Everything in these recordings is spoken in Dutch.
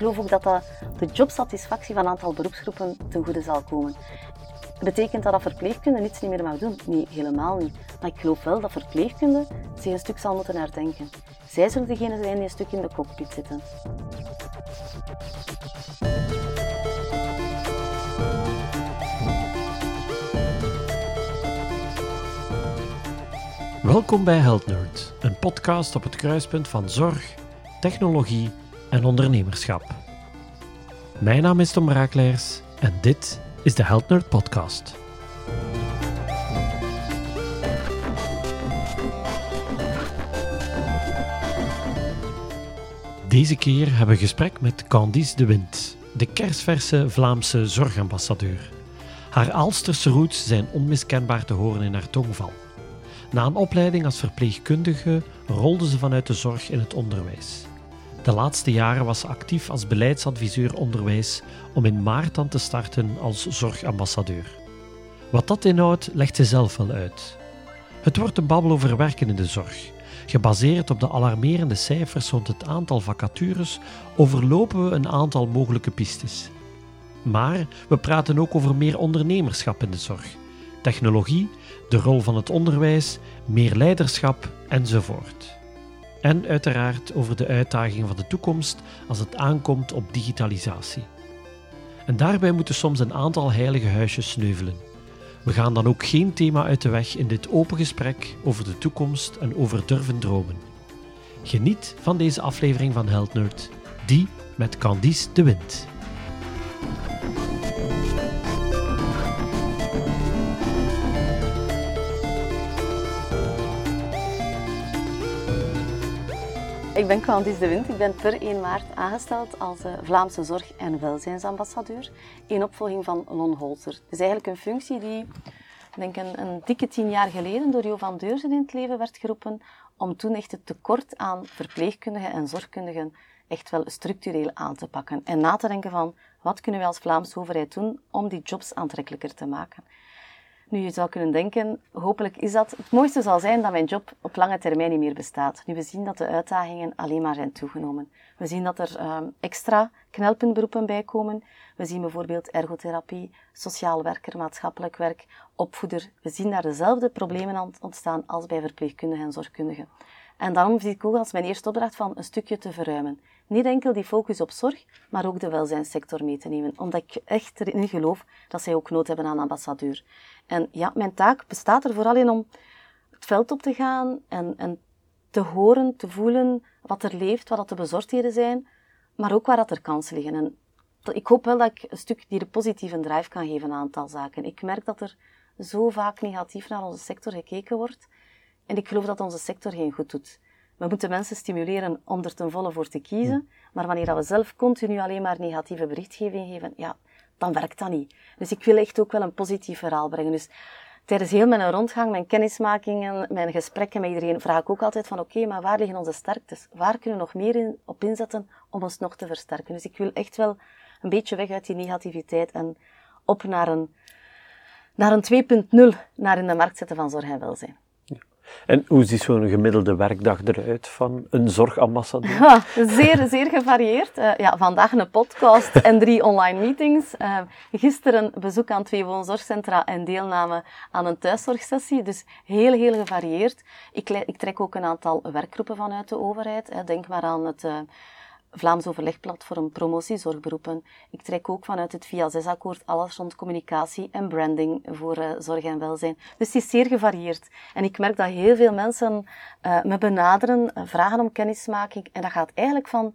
geloof ook dat dat de jobsatisfactie van een aantal beroepsgroepen ten goede zal komen. Betekent dat dat verpleegkunde niets niet meer mag doen? Nee, helemaal niet. Maar ik geloof wel dat verpleegkunde zich een stuk zal moeten herdenken. Zij zullen degene zijn die een stuk in de cockpit zitten. Welkom bij Health Nerd, een podcast op het kruispunt van zorg, technologie en ondernemerschap. Mijn naam is Tom Raakleers en dit is de Health Podcast. Deze keer hebben we gesprek met Candice de Wind, de kersverse Vlaamse zorgambassadeur. Haar Aalsterse roots zijn onmiskenbaar te horen in haar tongval. Na een opleiding als verpleegkundige rolde ze vanuit de zorg in het onderwijs. De laatste jaren was ze actief als beleidsadviseur onderwijs om in maart dan te starten als zorgambassadeur. Wat dat inhoudt, legt ze zelf wel uit. Het wordt een babbel over werken in de zorg. Gebaseerd op de alarmerende cijfers rond het aantal vacatures overlopen we een aantal mogelijke pistes. Maar we praten ook over meer ondernemerschap in de zorg, technologie, de rol van het onderwijs, meer leiderschap enzovoort. En uiteraard over de uitdagingen van de toekomst als het aankomt op digitalisatie. En daarbij moeten soms een aantal heilige huisjes sneuvelen. We gaan dan ook geen thema uit de weg in dit open gesprek over de toekomst en over durven dromen. Geniet van deze aflevering van Health Nerd, die met Candice de Wind. Ik ben Candice de Wind. Ik ben per 1 maart aangesteld als eh, Vlaamse zorg- en welzijnsambassadeur in opvolging van Lon Holzer. Het is eigenlijk een functie die, denk een, een dikke tien jaar geleden door Jo van Deurzen in het leven werd geroepen om toen echt het tekort aan verpleegkundigen en zorgkundigen echt wel structureel aan te pakken. En na te denken van, wat kunnen wij als Vlaamse overheid doen om die jobs aantrekkelijker te maken. Nu, je zou kunnen denken, hopelijk is dat... Het mooiste zal zijn dat mijn job op lange termijn niet meer bestaat. Nu, we zien dat de uitdagingen alleen maar zijn toegenomen. We zien dat er uh, extra knelpuntberoepen bij komen. We zien bijvoorbeeld ergotherapie, sociaal werker, maatschappelijk werk, opvoeder. We zien daar dezelfde problemen ontstaan als bij verpleegkundigen en zorgkundigen. En daarom zie ik ook als mijn eerste opdracht van een stukje te verruimen. Niet enkel die focus op zorg, maar ook de welzijnssector mee te nemen. Omdat ik echt erin geloof dat zij ook nood hebben aan ambassadeur. En ja, mijn taak bestaat er vooral in om het veld op te gaan en, en te horen, te voelen wat er leeft, wat dat de bezorgdheden zijn, maar ook waar dat er kansen liggen. En ik hoop wel dat ik een stuk die de positieve drive kan geven aan een aantal zaken. Ik merk dat er zo vaak negatief naar onze sector gekeken wordt. En ik geloof dat onze sector geen goed doet. We moeten mensen stimuleren om er ten volle voor te kiezen. Maar wanneer we zelf continu alleen maar negatieve berichtgeving geven, ja, dan werkt dat niet. Dus ik wil echt ook wel een positief verhaal brengen. Dus tijdens heel mijn rondgang, mijn kennismakingen, mijn gesprekken met iedereen, vraag ik ook altijd van oké, maar waar liggen onze sterktes? Waar kunnen we nog meer in, op inzetten om ons nog te versterken? Dus ik wil echt wel een beetje weg uit die negativiteit en op naar een, naar een 2.0, naar in de markt zetten van zorg en welzijn. En hoe ziet zo'n gemiddelde werkdag eruit van een zorgambassadeur? Zeer, zeer gevarieerd. Uh, ja, vandaag een podcast en drie online meetings. Uh, gisteren bezoek aan twee woonzorgcentra en deelname aan een thuiszorgsessie. Dus heel, heel gevarieerd. Ik, ik trek ook een aantal werkgroepen vanuit de overheid. Denk maar aan het... Vlaams overlegplatform promotie zorgberoepen. Ik trek ook vanuit het VIA 6-akkoord alles rond communicatie en branding voor uh, zorg en welzijn. Dus het is zeer gevarieerd. En ik merk dat heel veel mensen uh, me benaderen, uh, vragen om kennismaking. En dat gaat eigenlijk van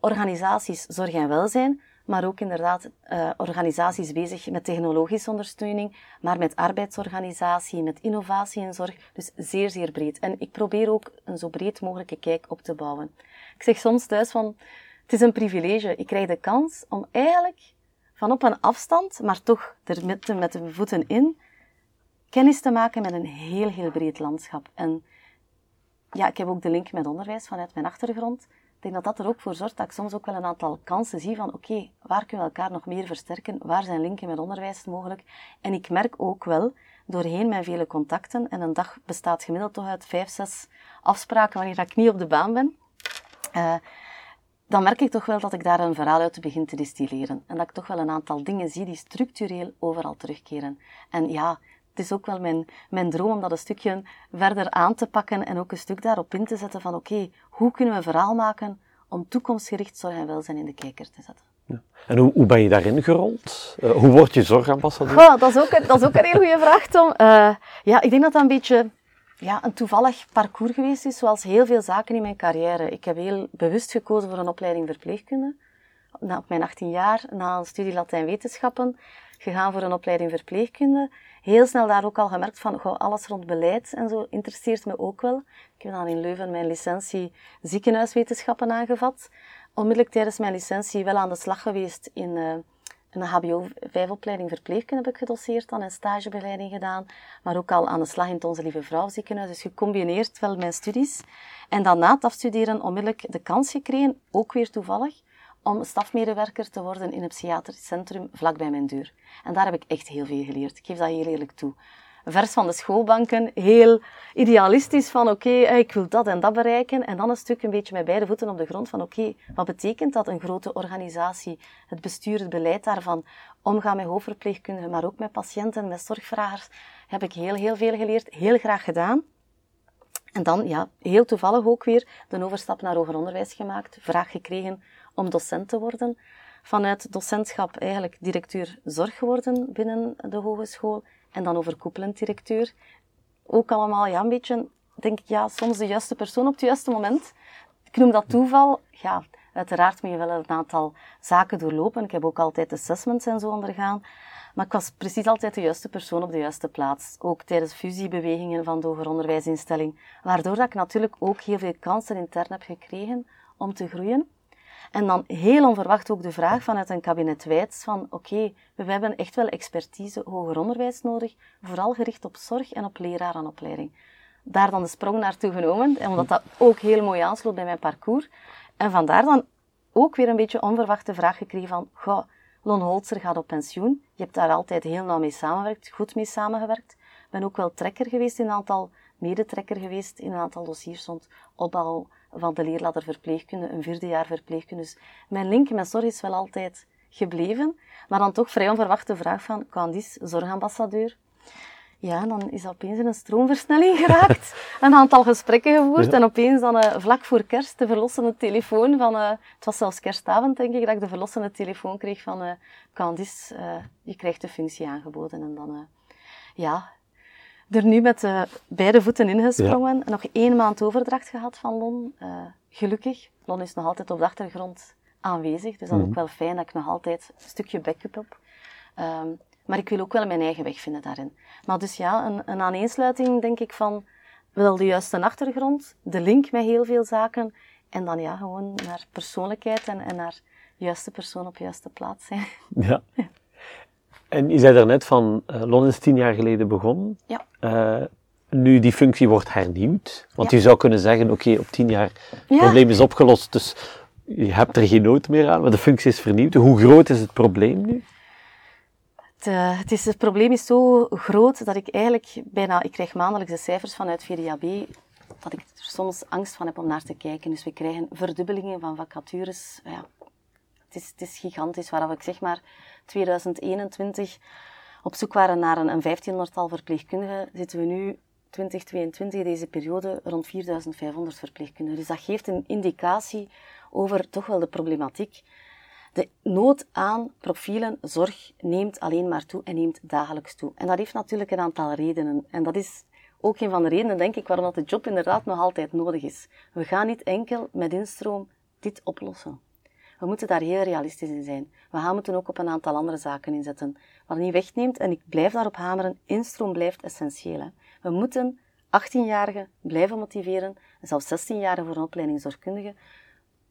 organisaties zorg en welzijn, maar ook inderdaad organisaties bezig met technologische ondersteuning, maar met arbeidsorganisatie, met innovatie in zorg. Dus zeer, zeer breed. En ik probeer ook een zo breed mogelijke kijk op te bouwen. Ik zeg soms thuis van, het is een privilege. Ik krijg de kans om eigenlijk van op een afstand, maar toch er met, met de voeten in, kennis te maken met een heel, heel breed landschap. En ja, ik heb ook de link met onderwijs vanuit mijn achtergrond. Ik denk dat dat er ook voor zorgt dat ik soms ook wel een aantal kansen zie van oké, waar kunnen we elkaar nog meer versterken? Waar zijn linken met onderwijs mogelijk? En ik merk ook wel, doorheen mijn vele contacten, en een dag bestaat gemiddeld toch uit vijf, zes afspraken wanneer ik niet op de baan ben, uh, dan merk ik toch wel dat ik daar een verhaal uit begin te distilleren. En dat ik toch wel een aantal dingen zie die structureel overal terugkeren. En ja, het is ook wel mijn, mijn droom om dat een stukje verder aan te pakken en ook een stuk daarop in te zetten van oké, hoe kunnen we een verhaal maken om toekomstgericht zorg en welzijn in de kijker te zetten. Ja. En hoe, hoe ben je daarin gerold? Uh, hoe word je zorgambassadeur? Goh, dat, is ook, dat is ook een heel goede vraag, Tom. Uh, ja, ik denk dat dat een beetje ja, een toevallig parcours geweest is, zoals heel veel zaken in mijn carrière. Ik heb heel bewust gekozen voor een opleiding verpleegkunde. Na, op mijn 18 jaar, na een studie Latijn-wetenschappen, gegaan voor een opleiding verpleegkunde. Heel snel daar ook al gemerkt van, goh, alles rond beleid en zo interesseert me ook wel. Ik heb dan in Leuven mijn licentie ziekenhuiswetenschappen aangevat. Onmiddellijk tijdens mijn licentie wel aan de slag geweest in... Uh, een HBO-5-opleiding verpleegkunde heb ik gedoseerd dan en stagebegeleiding gedaan, maar ook al aan de slag in het Onze Lieve Vrouw ziekenhuis. Dus gecombineerd wel mijn studies. En dan na het afstuderen onmiddellijk de kans gekregen, ook weer toevallig, om stafmedewerker te worden in een psychiatrisch centrum vlak bij mijn deur. En daar heb ik echt heel veel geleerd. Ik geef dat heel eerlijk toe vers van de schoolbanken, heel idealistisch van oké, eh, ik wil dat en dat bereiken. En dan een stuk een beetje met beide voeten op de grond van oké, wat betekent dat een grote organisatie, het bestuur, het beleid daarvan, omgaan met hoofdverpleegkundigen, maar ook met patiënten, met zorgvragers, heb ik heel, heel veel geleerd, heel graag gedaan. En dan, ja, heel toevallig ook weer de overstap naar hoger onderwijs gemaakt, vraag gekregen om docent te worden. Vanuit docentschap eigenlijk directeur zorg geworden binnen de hogeschool en dan overkoepelend directeur. Ook allemaal ja, een beetje, denk ik, ja, soms de juiste persoon op het juiste moment. Ik noem dat toeval. Ja, uiteraard moet je wel een aantal zaken doorlopen. Ik heb ook altijd assessments en zo ondergaan. Maar ik was precies altijd de juiste persoon op de juiste plaats. Ook tijdens fusiebewegingen van de hoger onderwijsinstelling. Waardoor dat ik natuurlijk ook heel veel kansen intern heb gekregen om te groeien. En dan heel onverwacht ook de vraag vanuit een kabinet wijds van oké, we hebben echt wel expertise hoger onderwijs nodig, vooral gericht op zorg en op lerarenopleiding. Daar dan de sprong naartoe genomen, omdat dat ook heel mooi aansloot bij mijn parcours. En vandaar dan ook weer een beetje onverwacht de vraag gekregen van, goh, Lon Holzer gaat op pensioen. Je hebt daar altijd heel nauw mee samengewerkt, goed mee samengewerkt. Ik ben ook wel trekker geweest in een aantal, medetrekker geweest in een aantal dossiers rond opbouw van de leerladder verpleegkunde, een vierde jaar verpleegkunde. Dus mijn link met zorg is wel altijd gebleven, maar dan toch vrij onverwacht de vraag van Candice, zorgambassadeur. Ja, dan is opeens een stroomversnelling geraakt, een aantal gesprekken gevoerd en opeens dan uh, vlak voor kerst de verlossende telefoon van, uh, het was zelfs kerstavond denk ik, dat ik de verlossende telefoon kreeg van uh, Candice, je krijgt de functie aangeboden. En dan, ja, er nu met uh, beide voeten ingesprongen. Ja. Nog één maand overdracht gehad van Lon. Uh, gelukkig. Lon is nog altijd op de achtergrond aanwezig. Dus dat is ook mhm. wel fijn dat ik nog altijd een stukje backup heb. Um, maar ik wil ook wel mijn eigen weg vinden daarin. Maar dus ja, een, een aaneensluiting denk ik van wel de juiste achtergrond, de link met heel veel zaken. En dan ja, gewoon naar persoonlijkheid en, en naar juiste persoon op juiste plaats zijn. Ja. En je zei daarnet van, uh, Lon is tien jaar geleden begonnen. Ja. Uh, nu die functie wordt hernieuwd. Want je zou kunnen zeggen, oké, op tien jaar, het probleem is opgelost, dus je hebt er geen nood meer aan, maar de functie is vernieuwd. Hoe groot is het probleem nu? Het, uh, het, is, het probleem is zo groot dat ik eigenlijk bijna, ik krijg maandelijks de cijfers vanuit VDAB, dat ik er soms angst van heb om naar te kijken. Dus we krijgen verdubbelingen van vacatures. Ja, het, is, is gigantisch, waar ik zeg maar 2021 op zoek waren naar een, een 1500-tal verpleegkundigen, zitten we nu 2022, deze periode, rond 4500 verpleegkundigen. Dus dat geeft een indicatie over toch wel de problematiek. De nood aan profielen zorg neemt alleen maar toe en neemt dagelijks toe. En dat heeft natuurlijk een aantal redenen. En dat is ook een van de redenen, denk ik, waarom dat de job inderdaad nog altijd nodig is. We gaan niet enkel met instroom dit oplossen. We moeten daar heel realistisch in zijn. We gaan moeten ook op een aantal andere zaken inzetten. Wat niet wegneemt, en ik blijf daarop hameren, instroom blijft essentieel. We moeten 18-jarigen blijven motiveren, en zelfs 16-jarigen voor een opleiding zorgkundige,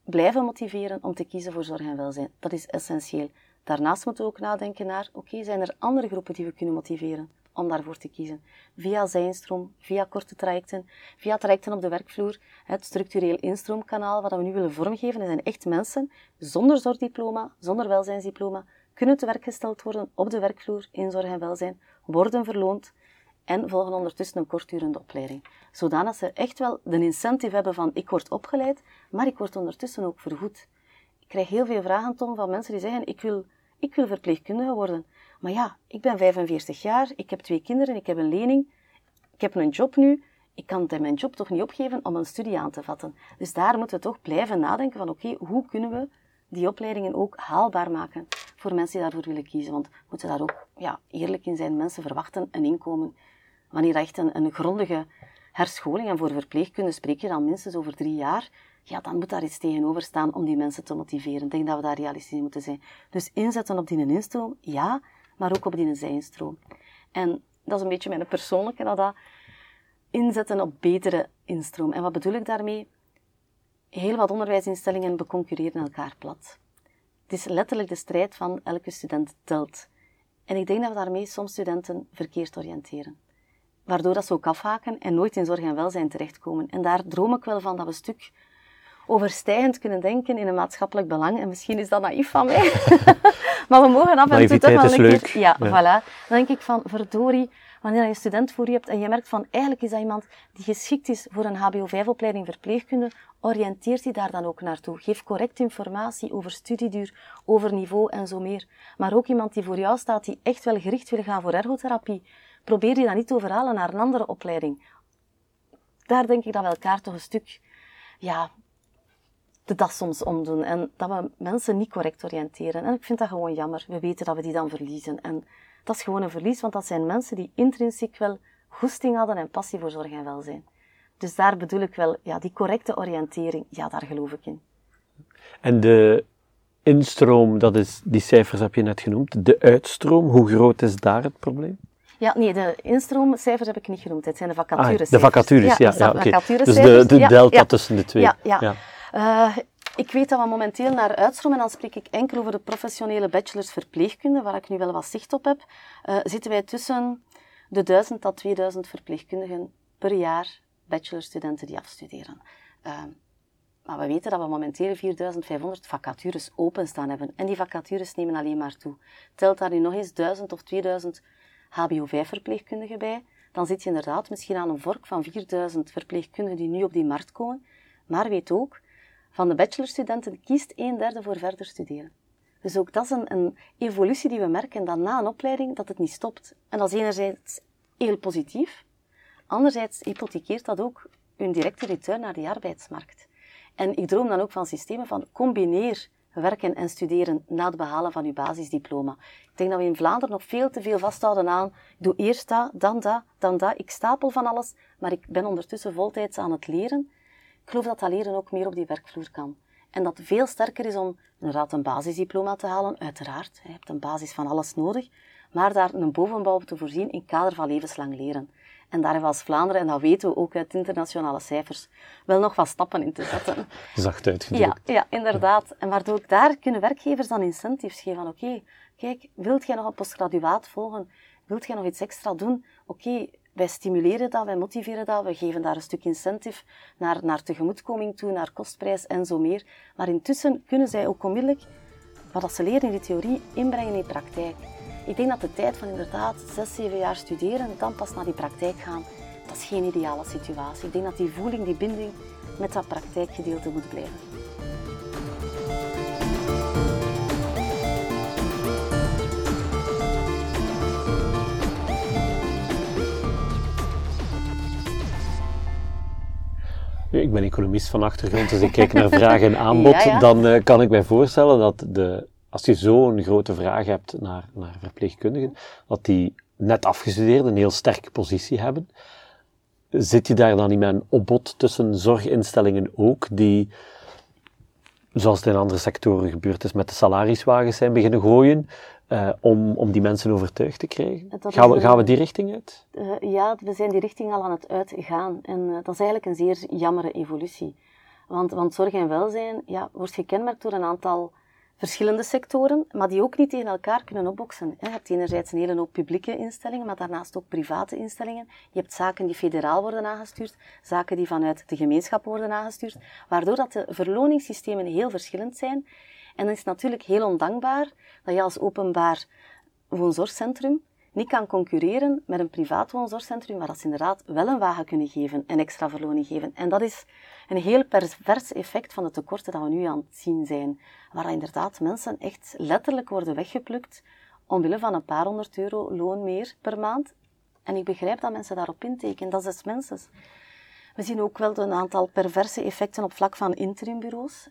blijven motiveren om te kiezen voor zorg en welzijn. Dat is essentieel. Daarnaast moeten we ook nadenken naar, oké, zijn er andere groepen die we kunnen motiveren? Om daarvoor te kiezen. Via zijnstroom, via korte trajecten, via trajecten op de werkvloer, het structureel instroomkanaal wat we nu willen vormgeven. Zijn echt mensen zonder zorgdiploma, zonder welzijnsdiploma, kunnen te werk gesteld worden op de werkvloer in zorg en welzijn, worden verloond en volgen ondertussen een kortdurende opleiding. Zodanig ze echt wel de incentive hebben van ik word opgeleid, maar ik word ondertussen ook vergoed. Ik krijg heel veel vragen, Tom, van mensen die zeggen, ik wil, ik wil verpleegkundige worden. Maar ja, ik ben 45 jaar, ik heb twee kinderen, ik heb een lening, ik heb een job nu, ik kan mijn job toch niet opgeven om een studie aan te vatten. Dus daar moeten we toch blijven nadenken van oké, hoe kunnen we die opleidingen ook haalbaar maken voor mensen die daarvoor willen kiezen. Want we moeten daar ook ja, eerlijk in zijn. Mensen verwachten een inkomen. Wanneer echt een, grondige herscholing, en voor verpleegkunde spreek je dan minstens over drie jaar, ja, dan moet daar iets tegenover staan om die mensen te motiveren. Ik denk dat we daar realistisch in moeten zijn. Dus inzetten op die instroom, ja, maar ook op die zijnstroom. En dat is een beetje mijn persoonlijke, dat inzetten op betere instroom. En wat bedoel ik daarmee? Heel wat onderwijsinstellingen beconcurreren elkaar plat. Het is letterlijk de strijd van elke student telt. En ik denk dat we daarmee soms studenten verkeerd oriënteren. Waardoor dat ze ook afhaken en nooit in zorg en welzijn terechtkomen. En daar droom ik wel van dat we een stuk overstijgend kunnen denken in een maatschappelijk belang. En misschien is dat naïef van mij. maar we mogen af en toe toch wel een keer... Ja, ja, voilà. Dan denk ik van, verdorie, wanneer je een student voor je hebt en je merkt van, eigenlijk is dat iemand die geschikt is voor een HBO5-opleiding verpleegkunde, oriënteert hij daar dan ook naartoe. Geef correct informatie over studieduur, over niveau en zo meer. Maar ook iemand die voor jou staat, die echt wel gericht wil gaan voor ergotherapie, probeer die dan niet te overhalen naar een andere opleiding. Daar denk ik dat we elkaar toch een stuk, ja, de das soms omdoen en dat we mensen niet correct oriënteren. En ik vind dat gewoon jammer. We weten dat we die dan verliezen. En dat is gewoon een verlies, want dat zijn mensen die intrinsiek wel goesting hadden en passie voor zorg en welzijn. Dus daar bedoel ik wel, ja, die correcte oriëntering, ja, daar geloof ik in. En de instroom, dat is, die cijfers heb je net genoemd. De uitstroom, hoe groot is daar het probleem? Ja, nee, de instroomcijfers heb ik niet genoemd. Het zijn de vacatures. Ah, de vacatures, ja. ja, ja Dus de, de delta tussen de twee. Ja, ja. Uh, ik weet dat we momenteel naar uitstroom, en dan spreek ik enkel over de professionele bachelors verpleegkunde, waar ik nu wel wat zicht op heb, uh, zitten wij tussen de 1000 tot 2000 verpleegkundigen per jaar bachelorstudenten die afstuderen. Uh, maar we weten dat we momenteel 4500 vacatures openstaan hebben. En die vacatures nemen alleen maar toe. Telt daar nu nog eens 1000 of 2000 HBO5-verpleegkundigen bij, dan zit je inderdaad misschien aan een vork van 4000 verpleegkundigen die nu op die markt komen. Maar weet ook, van de bachelorstudenten kiest een derde voor verder studeren. Dus ook dat is een, een, evolutie die we merken, dat na een opleiding dat het niet stopt. En dat is enerzijds heel positief, anderzijds hypothekeert dat ook een directe return naar die arbeidsmarkt. En ik droom dan ook van systemen van combineer werken en studeren na het behalen van uw basisdiploma. Ik denk dat we in Vlaanderen nog veel te veel vasthouden aan, doe eerst dat, dan dat, dan dat, ik stapel van alles, maar ik ben ondertussen voltijds aan het leren. Ik geloof dat dat leren ook meer op die werkvloer kan. En dat het veel sterker is om inderdaad een basisdiploma te halen, uiteraard. Je hebt een basis van alles nodig, maar daar een bovenbouw op te voorzien in kader van levenslang leren. En daar hebben we als Vlaanderen, en dat weten we ook uit internationale cijfers, wel nog wat stappen in te zetten. Zacht uitgedrukt. Ja, ja inderdaad. En waardoor ook daar kunnen werkgevers dan incentives geven van oké, kijk, wilt jij nog een postgraduaat volgen? Wilt jij nog iets extra doen? Oké, wij stimuleren dat, wij motiveren dat, we geven daar een stuk incentive naar, naar tegemoetkoming toe, naar kostprijs en zo meer. Maar intussen kunnen zij ook onmiddellijk wat ze leren in de theorie inbrengen in de praktijk. Ik denk dat de tijd van inderdaad 6, 7 jaar studeren en dan pas naar die praktijk gaan, dat is geen ideale situatie. Ik denk dat die voeling, die binding met dat praktijkgedeelte moet blijven. Ik ben economist van achtergrond, dus ik kijk naar vraag en aanbod. Dan uh, kan ik mij voorstellen dat de, als je zo'n grote vraag hebt naar, naar verpleegkundigen, dat die net afgestudeerd een heel sterke positie hebben. Zit je daar dan niet met een opbod tussen zorginstellingen ook, die, zoals het in andere sectoren gebeurd is, met de salariswagens zijn beginnen gooien? Uh, om, om die mensen overtuigd te krijgen? Gaan we, gaan we die richting uit? Uh, ja, we zijn die richting al aan het uitgaan. En uh, dat is eigenlijk een zeer jammere evolutie. Want, want zorg en welzijn ja, wordt gekenmerkt door een aantal verschillende sectoren, maar die ook niet tegen elkaar kunnen opboksen. Je hebt enerzijds een hele hoop publieke instellingen, maar daarnaast ook private instellingen. Je hebt zaken die federaal worden aangestuurd, zaken die vanuit de gemeenschap worden aangestuurd, waardoor dat de verloningssystemen heel verschillend zijn. En dan is natuurlijk heel ondankbaar dat je als openbaar woonzorgcentrum niet kan concurreren met een privaat woonzorgcentrum, maar dat ze inderdaad wel een wagen kunnen geven en extra verloning geven. En dat is een heel pervers effect van de tekorten dat we nu aan het zien zijn. Waar inderdaad mensen echt letterlijk worden weggeplukt omwille van een paar honderd euro loon meer per maand. En ik begrijp dat mensen daarop intekenen, dat is dus mensen. We zien ook wel een aantal perverse effecten op vlak van interimbureaus.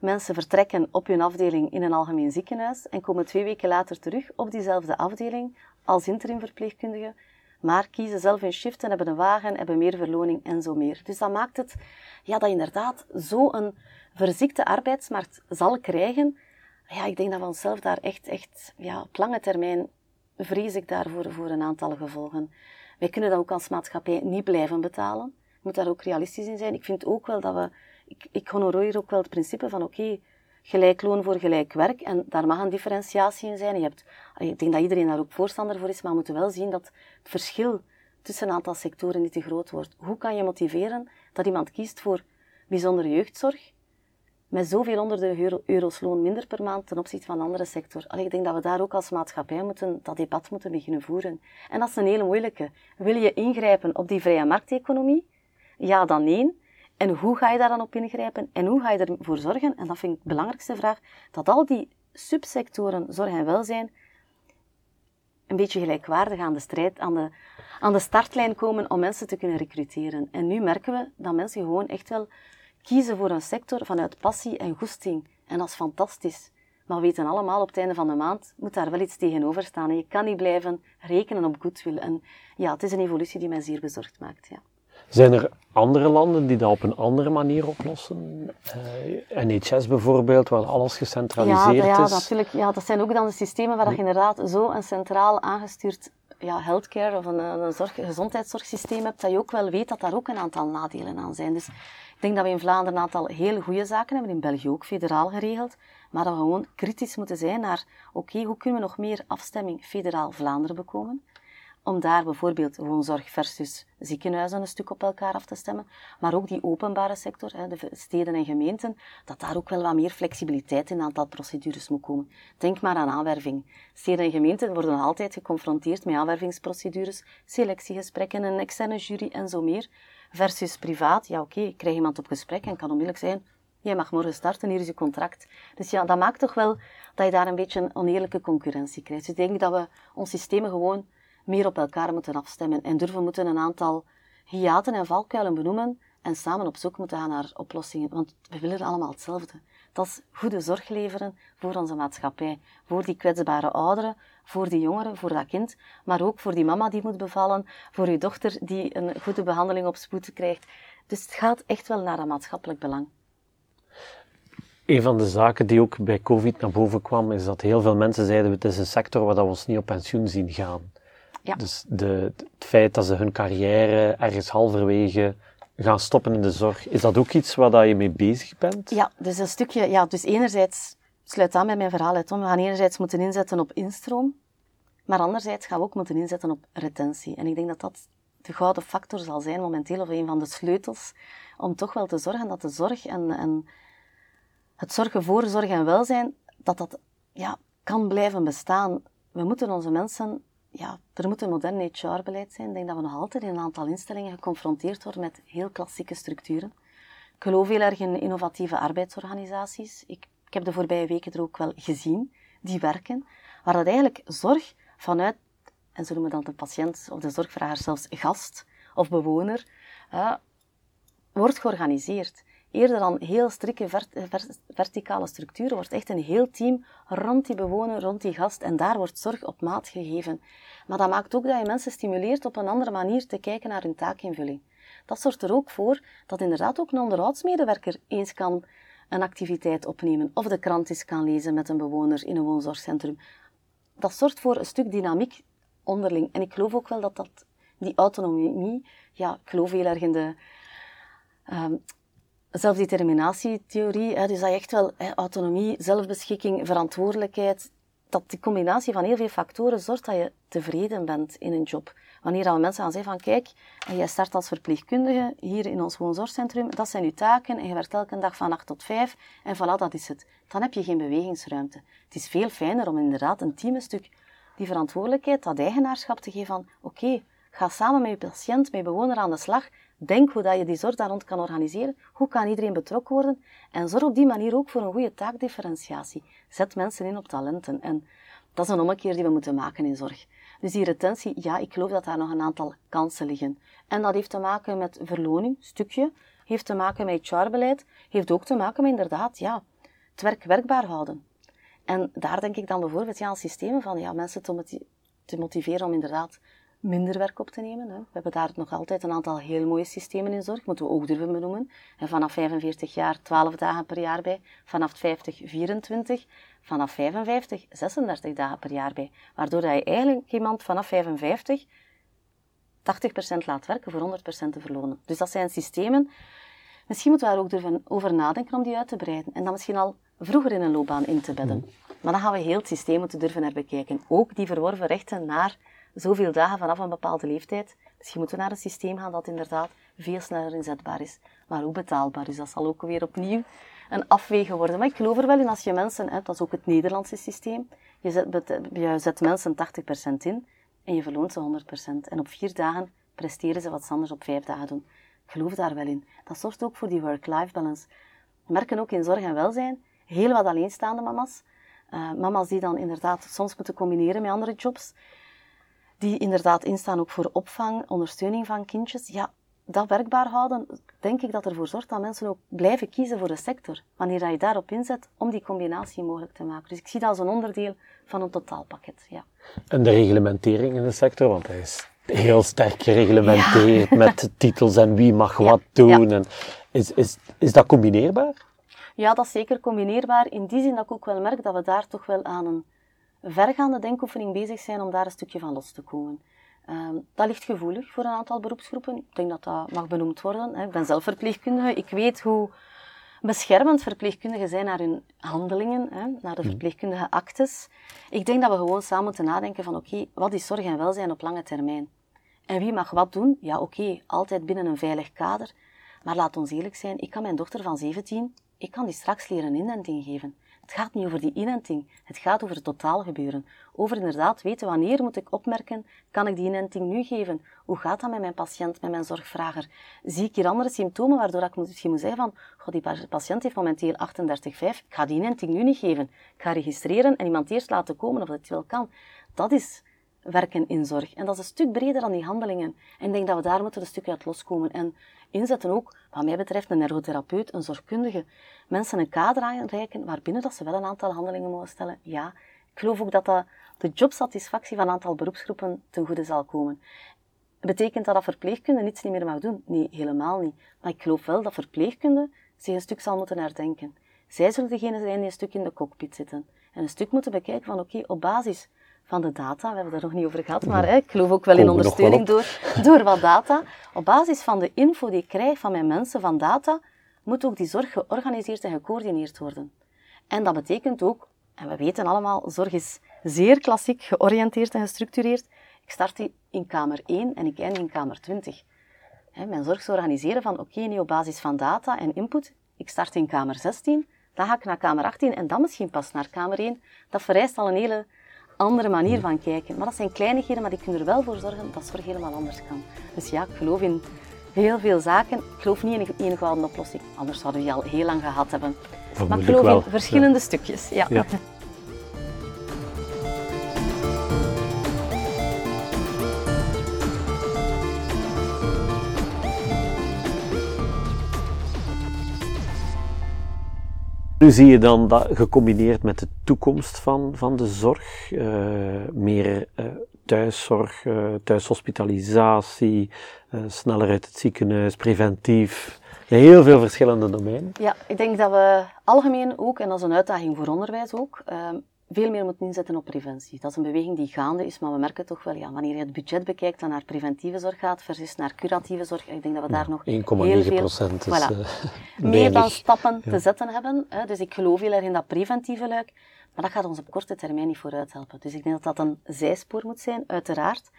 Mensen vertrekken op hun afdeling in een algemeen ziekenhuis en komen twee weken later terug op diezelfde afdeling als interimverpleegkundige, maar kiezen zelf hun shift en hebben een wagen, hebben meer verloning en zo meer. Dus dat maakt het ja, dat inderdaad zo'n verziekte arbeidsmarkt zal krijgen. Ja, ik denk dat we onszelf daar echt, echt ja, op lange termijn vrees ik daarvoor voor een aantal gevolgen. Wij kunnen dat ook als maatschappij niet blijven betalen. Je moet daar ook realistisch in zijn. Ik vind ook wel dat we ik, ik honoreer ook wel het principe van oké, gelijk loon voor gelijk werk. En daar mag een differentiatie in zijn. Je hebt, ik denk dat iedereen daar ook voorstander voor is, maar we moeten wel zien dat het verschil tussen een aantal sectoren niet te groot wordt. Hoe kan je motiveren dat iemand kiest voor bijzondere jeugdzorg met zoveel honderden euro's loon minder per maand ten opzichte van een andere sector? Allee, ik denk dat we daar ook als maatschappij moeten, dat debat moeten beginnen voeren. En dat is een hele moeilijke. Wil je ingrijpen op die vrije markteconomie? Ja, dan nee. En hoe ga je daar dan op ingrijpen? En hoe ga je ervoor zorgen, en dat vind ik de belangrijkste vraag, dat al die subsectoren zorg en welzijn een beetje gelijkwaardig aan de strijd, aan de, aan de startlijn komen om mensen te kunnen recruteren. En nu merken we dat mensen gewoon echt wel kiezen voor een sector vanuit passie en goesting. En dat is fantastisch. Maar we weten allemaal, op het einde van de maand moet daar wel iets tegenover staan. En je kan niet blijven rekenen op goodwill. En ja, het is een evolutie die mij zeer bezorgd maakt. Ja. Zijn er andere landen die dat op een andere manier oplossen? Uh, NHS bijvoorbeeld, waar alles gecentraliseerd ja, ja, is? Natuurlijk, ja, dat zijn ook dan de systemen waar je inderdaad zo een centraal aangestuurd ja, healthcare of een, een zorg, gezondheidszorgsysteem hebt, dat je ook wel weet dat daar ook een aantal nadelen aan zijn. Dus ik denk dat we in Vlaanderen een aantal hele goede zaken hebben, in België ook federaal geregeld, maar dat we gewoon kritisch moeten zijn naar, oké, hoe kunnen we nog meer afstemming federaal Vlaanderen bekomen? Om daar bijvoorbeeld woonzorg versus ziekenhuizen een stuk op elkaar af te stemmen, maar ook die openbare sector, de steden en gemeenten, dat daar ook wel wat meer flexibiliteit in een aantal procedures moet komen. Denk maar aan aanwerving. Steden en gemeenten worden altijd geconfronteerd met aanwervingsprocedures, selectiegesprekken, een externe jury en zo meer, versus privaat. Ja, oké, ik krijg iemand op gesprek en kan onmiddellijk zijn, jij mag morgen starten, hier is je contract. Dus ja, dat maakt toch wel dat je daar een beetje een oneerlijke concurrentie krijgt. Dus ik denk dat we ons systemen gewoon meer op elkaar moeten afstemmen en durven moeten een aantal hiaten en valkuilen benoemen en samen op zoek moeten gaan naar oplossingen. Want we willen allemaal hetzelfde. Dat is goede zorg leveren voor onze maatschappij. Voor die kwetsbare ouderen, voor die jongeren, voor dat kind, maar ook voor die mama die moet bevallen, voor uw dochter die een goede behandeling op spoed krijgt. Dus het gaat echt wel naar een maatschappelijk belang. Een van de zaken die ook bij COVID naar boven kwam, is dat heel veel mensen zeiden: het is een sector waar we ons niet op pensioen zien gaan. Ja. Dus de, het feit dat ze hun carrière ergens halverwege gaan stoppen in de zorg, is dat ook iets waar je mee bezig bent? Ja, dus een stukje, ja, dus enerzijds, sluit aan bij mijn verhaal, Tom, we gaan enerzijds moeten inzetten op instroom, maar anderzijds gaan we ook moeten inzetten op retentie. En ik denk dat dat de gouden factor zal zijn momenteel, of een van de sleutels, om toch wel te zorgen dat de zorg en, en het zorgen voor zorg en welzijn, dat dat ja, kan blijven bestaan. We moeten onze mensen ja, er moet een modern HR-beleid zijn. Ik denk dat we nog altijd in een aantal instellingen geconfronteerd worden met heel klassieke structuren. Ik geloof heel erg in innovatieve arbeidsorganisaties. Ik, heb de voorbije weken er ook wel gezien, die werken, waar dat eigenlijk zorg vanuit, en zo noemen dan de patiënt of de zorgvrager zelfs gast of bewoner, uh, wordt georganiseerd eerder dan heel strikke verticale structuren, wordt echt een heel team rond die bewoner, rond die gast en daar wordt zorg op maat gegeven. Maar dat maakt ook dat je mensen stimuleert op een andere manier te kijken naar hun taakinvulling. Dat zorgt er ook voor dat inderdaad ook een onderhoudsmedewerker eens kan een activiteit opnemen of de krant eens kan lezen met een bewoner in een woonzorgcentrum. Dat zorgt voor een stuk dynamiek onderling. En ik geloof ook wel dat dat, die autonomie, ja, ik geloof heel erg in de, ehm, zelfdeterminatietheorie, hè, dus dat je echt wel hè, autonomie, zelfbeschikking, verantwoordelijkheid, dat die combinatie van heel veel factoren zorgt dat je tevreden bent in een job. Wanneer we mensen gaan zeggen van kijk, jij start als verpleegkundige hier in ons woonzorgcentrum, dat zijn uw taken en je werkt elke dag van 8 tot 5 en voilà, dat is het. Dan heb je geen bewegingsruimte. Het is veel fijner om inderdaad een team een stuk die verantwoordelijkheid, dat eigenaarschap te geven van oké, ga samen met je patiënt, met je bewoner aan de slag, denk hoe dat je die zorg daar rond kan organiseren, hoe kan iedereen betrokken worden en zorg op die manier ook voor een goede taakdifferentiatie. Zet mensen in op talenten en dat is een ommekeer die we moeten maken in zorg. Dus die retentie, ja, ik geloof dat daar nog een aantal kansen liggen. En dat heeft te maken met verloning, stukje, heeft te maken met HR-beleid, heeft ook te maken met inderdaad, ja, het werk werkbaar houden. En daar denk ik dan bijvoorbeeld ja, aan systemen van ja, mensen te, te motiveren om inderdaad minder werk op te nemen. Hè. We hebben daar nog altijd een aantal heel mooie systemen in zorg, moeten we ook durven benoemen. En vanaf 45 jaar 12 dagen per jaar bij, vanaf 50 24, vanaf 55 36 dagen per jaar bij. Waardoor je eigenlijk iemand vanaf 55 80% laat werken voor 100% te verlonen. Dus dat zijn systemen. Misschien moeten we daar ook durven over nadenken om die uit te breiden. En dan misschien al vroeger in een loopbaan in te bedden. Maar dan gaan we heel het systeem moeten durven herbekijken. Ook die verworven rechten naar zoveel dagen vanaf een bepaalde leeftijd. Misschien moeten we naar een systeem gaan dat inderdaad veel sneller inzetbaar is, maar ook betaalbaar. Dus dat zal ook weer opnieuw een afwegen worden. Maar ik geloof er wel in als je mensen, hè, dat is ook het Nederlandse systeem, je zet, je zet mensen 80% in en je verloont ze 100%. En op vier dagen presteren ze wat ze anders op vijf dagen doen. Ik geloof daar wel in. Dat zorgt ook voor die work-life balance. We merken ook in zorg en welzijn heel wat alleenstaande mama's. Uh, mama's die dan inderdaad soms moeten combineren met andere jobs die inderdaad instaan ook voor opvang, ondersteuning van kindjes, ja, dat werkbaar houden, denk ik dat ervoor zorgt dat mensen ook blijven kiezen voor de sector, wanneer je daarop inzet om die combinatie mogelijk te maken. Dus ik zie dat als een onderdeel van een totaalpakket. Ja. En de reglementering in de sector, want hij is heel sterk gereglementeerd met titels en wie mag wat doen. En is, is, is dat combineerbaar? Ja, dat is zeker combineerbaar. In die zin dat ik ook wel merk dat we daar toch wel aan een vergaande denkoefening bezig zijn om daar een stukje van los te komen. Ehm, dat ligt gevoelig voor een aantal beroepsgroepen. Ik denk dat dat mag benoemd worden. Hè. Ik ben zelf verpleegkundige. Ik weet hoe beschermend verpleegkundigen zijn naar hun handelingen, hè, naar de mhm. verpleegkundige actes. Ik denk dat we gewoon samen moeten nadenken van oké, wat is zorg en welzijn op lange termijn? En wie mag wat doen? Ja, oké, altijd binnen een veilig kader. Maar laat ons eerlijk zijn, ik kan mijn dochter van 17, ik kan die straks leren inenting geven. Het gaat niet over die inenting. Het gaat over het totaal gebeuren. Over inderdaad weten wanneer moet ik opmerken, kan ik die inenting nu geven? Hoe gaat dat met mijn patiënt, met mijn zorgvrager? Zie ik hier andere symptomen waardoor ik misschien moet zeggen van, god, die patiënt heeft momenteel 38,5, ik ga die inenting nu niet geven. Ik ga registreren en iemand eerst laten komen of het wel kan. Dat is werken in zorg. En dat is een stuk breder dan die handelingen. En ik denk dat we daar moeten een stukje uit loskomen. En inzetten ook, wat mij betreft, een ergotherapeut, een zorgkundige. Mensen een kader aanreiken waarbinnen dat ze wel een aantal handelingen mogen stellen. Ja, ik geloof ook dat dat de jobsatisfactie van een aantal beroepsgroepen ten goede zal komen. Betekent dat dat verpleegkunde niets niet meer mag doen? Nee, helemaal niet. Maar ik geloof wel dat verpleegkunde zich een stuk zal moeten herdenken. Zij zullen degene zijn die een stuk in de cockpit zitten. En een stuk moeten bekijken van, oké, op basis van de data. We hebben het er nog niet over gehad, maar hè, ik geloof ook wel in ondersteuning door, door wat data. Op basis van de info die ik krijg van mijn mensen van data, moet ook die zorg georganiseerd en gecoördineerd worden. En dat betekent ook, en we weten allemaal, zorg is zeer klassiek georiënteerd en gestructureerd. Ik start in kamer 1 en ik eindig in kamer 20. mijn zorg is organiseren van, oké, okay, op basis van data en input, ik start in kamer 16, dan ga ik naar kamer 18 en dan misschien pas naar kamer 1. Dat vereist al een hele andere manier van kijken. Maar dat zijn kleinigheden, maar die kunnen er wel voor zorgen dat zorg helemaal anders kan. Dus ja, ik geloof in heel veel zaken. Ik geloof niet in een gouden oplossing, anders zouden we die al heel lang gehad hebben. maar ik geloof in verschillende stukjes. ja. ja. Nu zie je dan dat gecombineerd met de toekomst van, van de zorg, uh, meer uh, thuiszorg, uh, thuishospitalisatie, sneller uit het ziekenhuis, preventief. Heel veel verschillende domeinen. Ja, ik denk dat we algemeen ook, en dat is een uitdaging voor onderwijs ook, ehm, veel meer moeten inzetten op preventie. Dat is een beweging die gaande is, maar we merken toch wel, ja, wanneer je het budget bekijkt, dan naar preventieve zorg gaat versus naar curatieve zorg. Ik denk dat we daar nog heel veel procent is, voilà, uh, meer dan stappen te zetten hebben. Hè. Dus ik geloof heel erg in dat preventieve luik, maar dat gaat ons op korte termijn niet vooruit helpen. Dus ik denk dat dat een zijspoor moet zijn, uiteraard.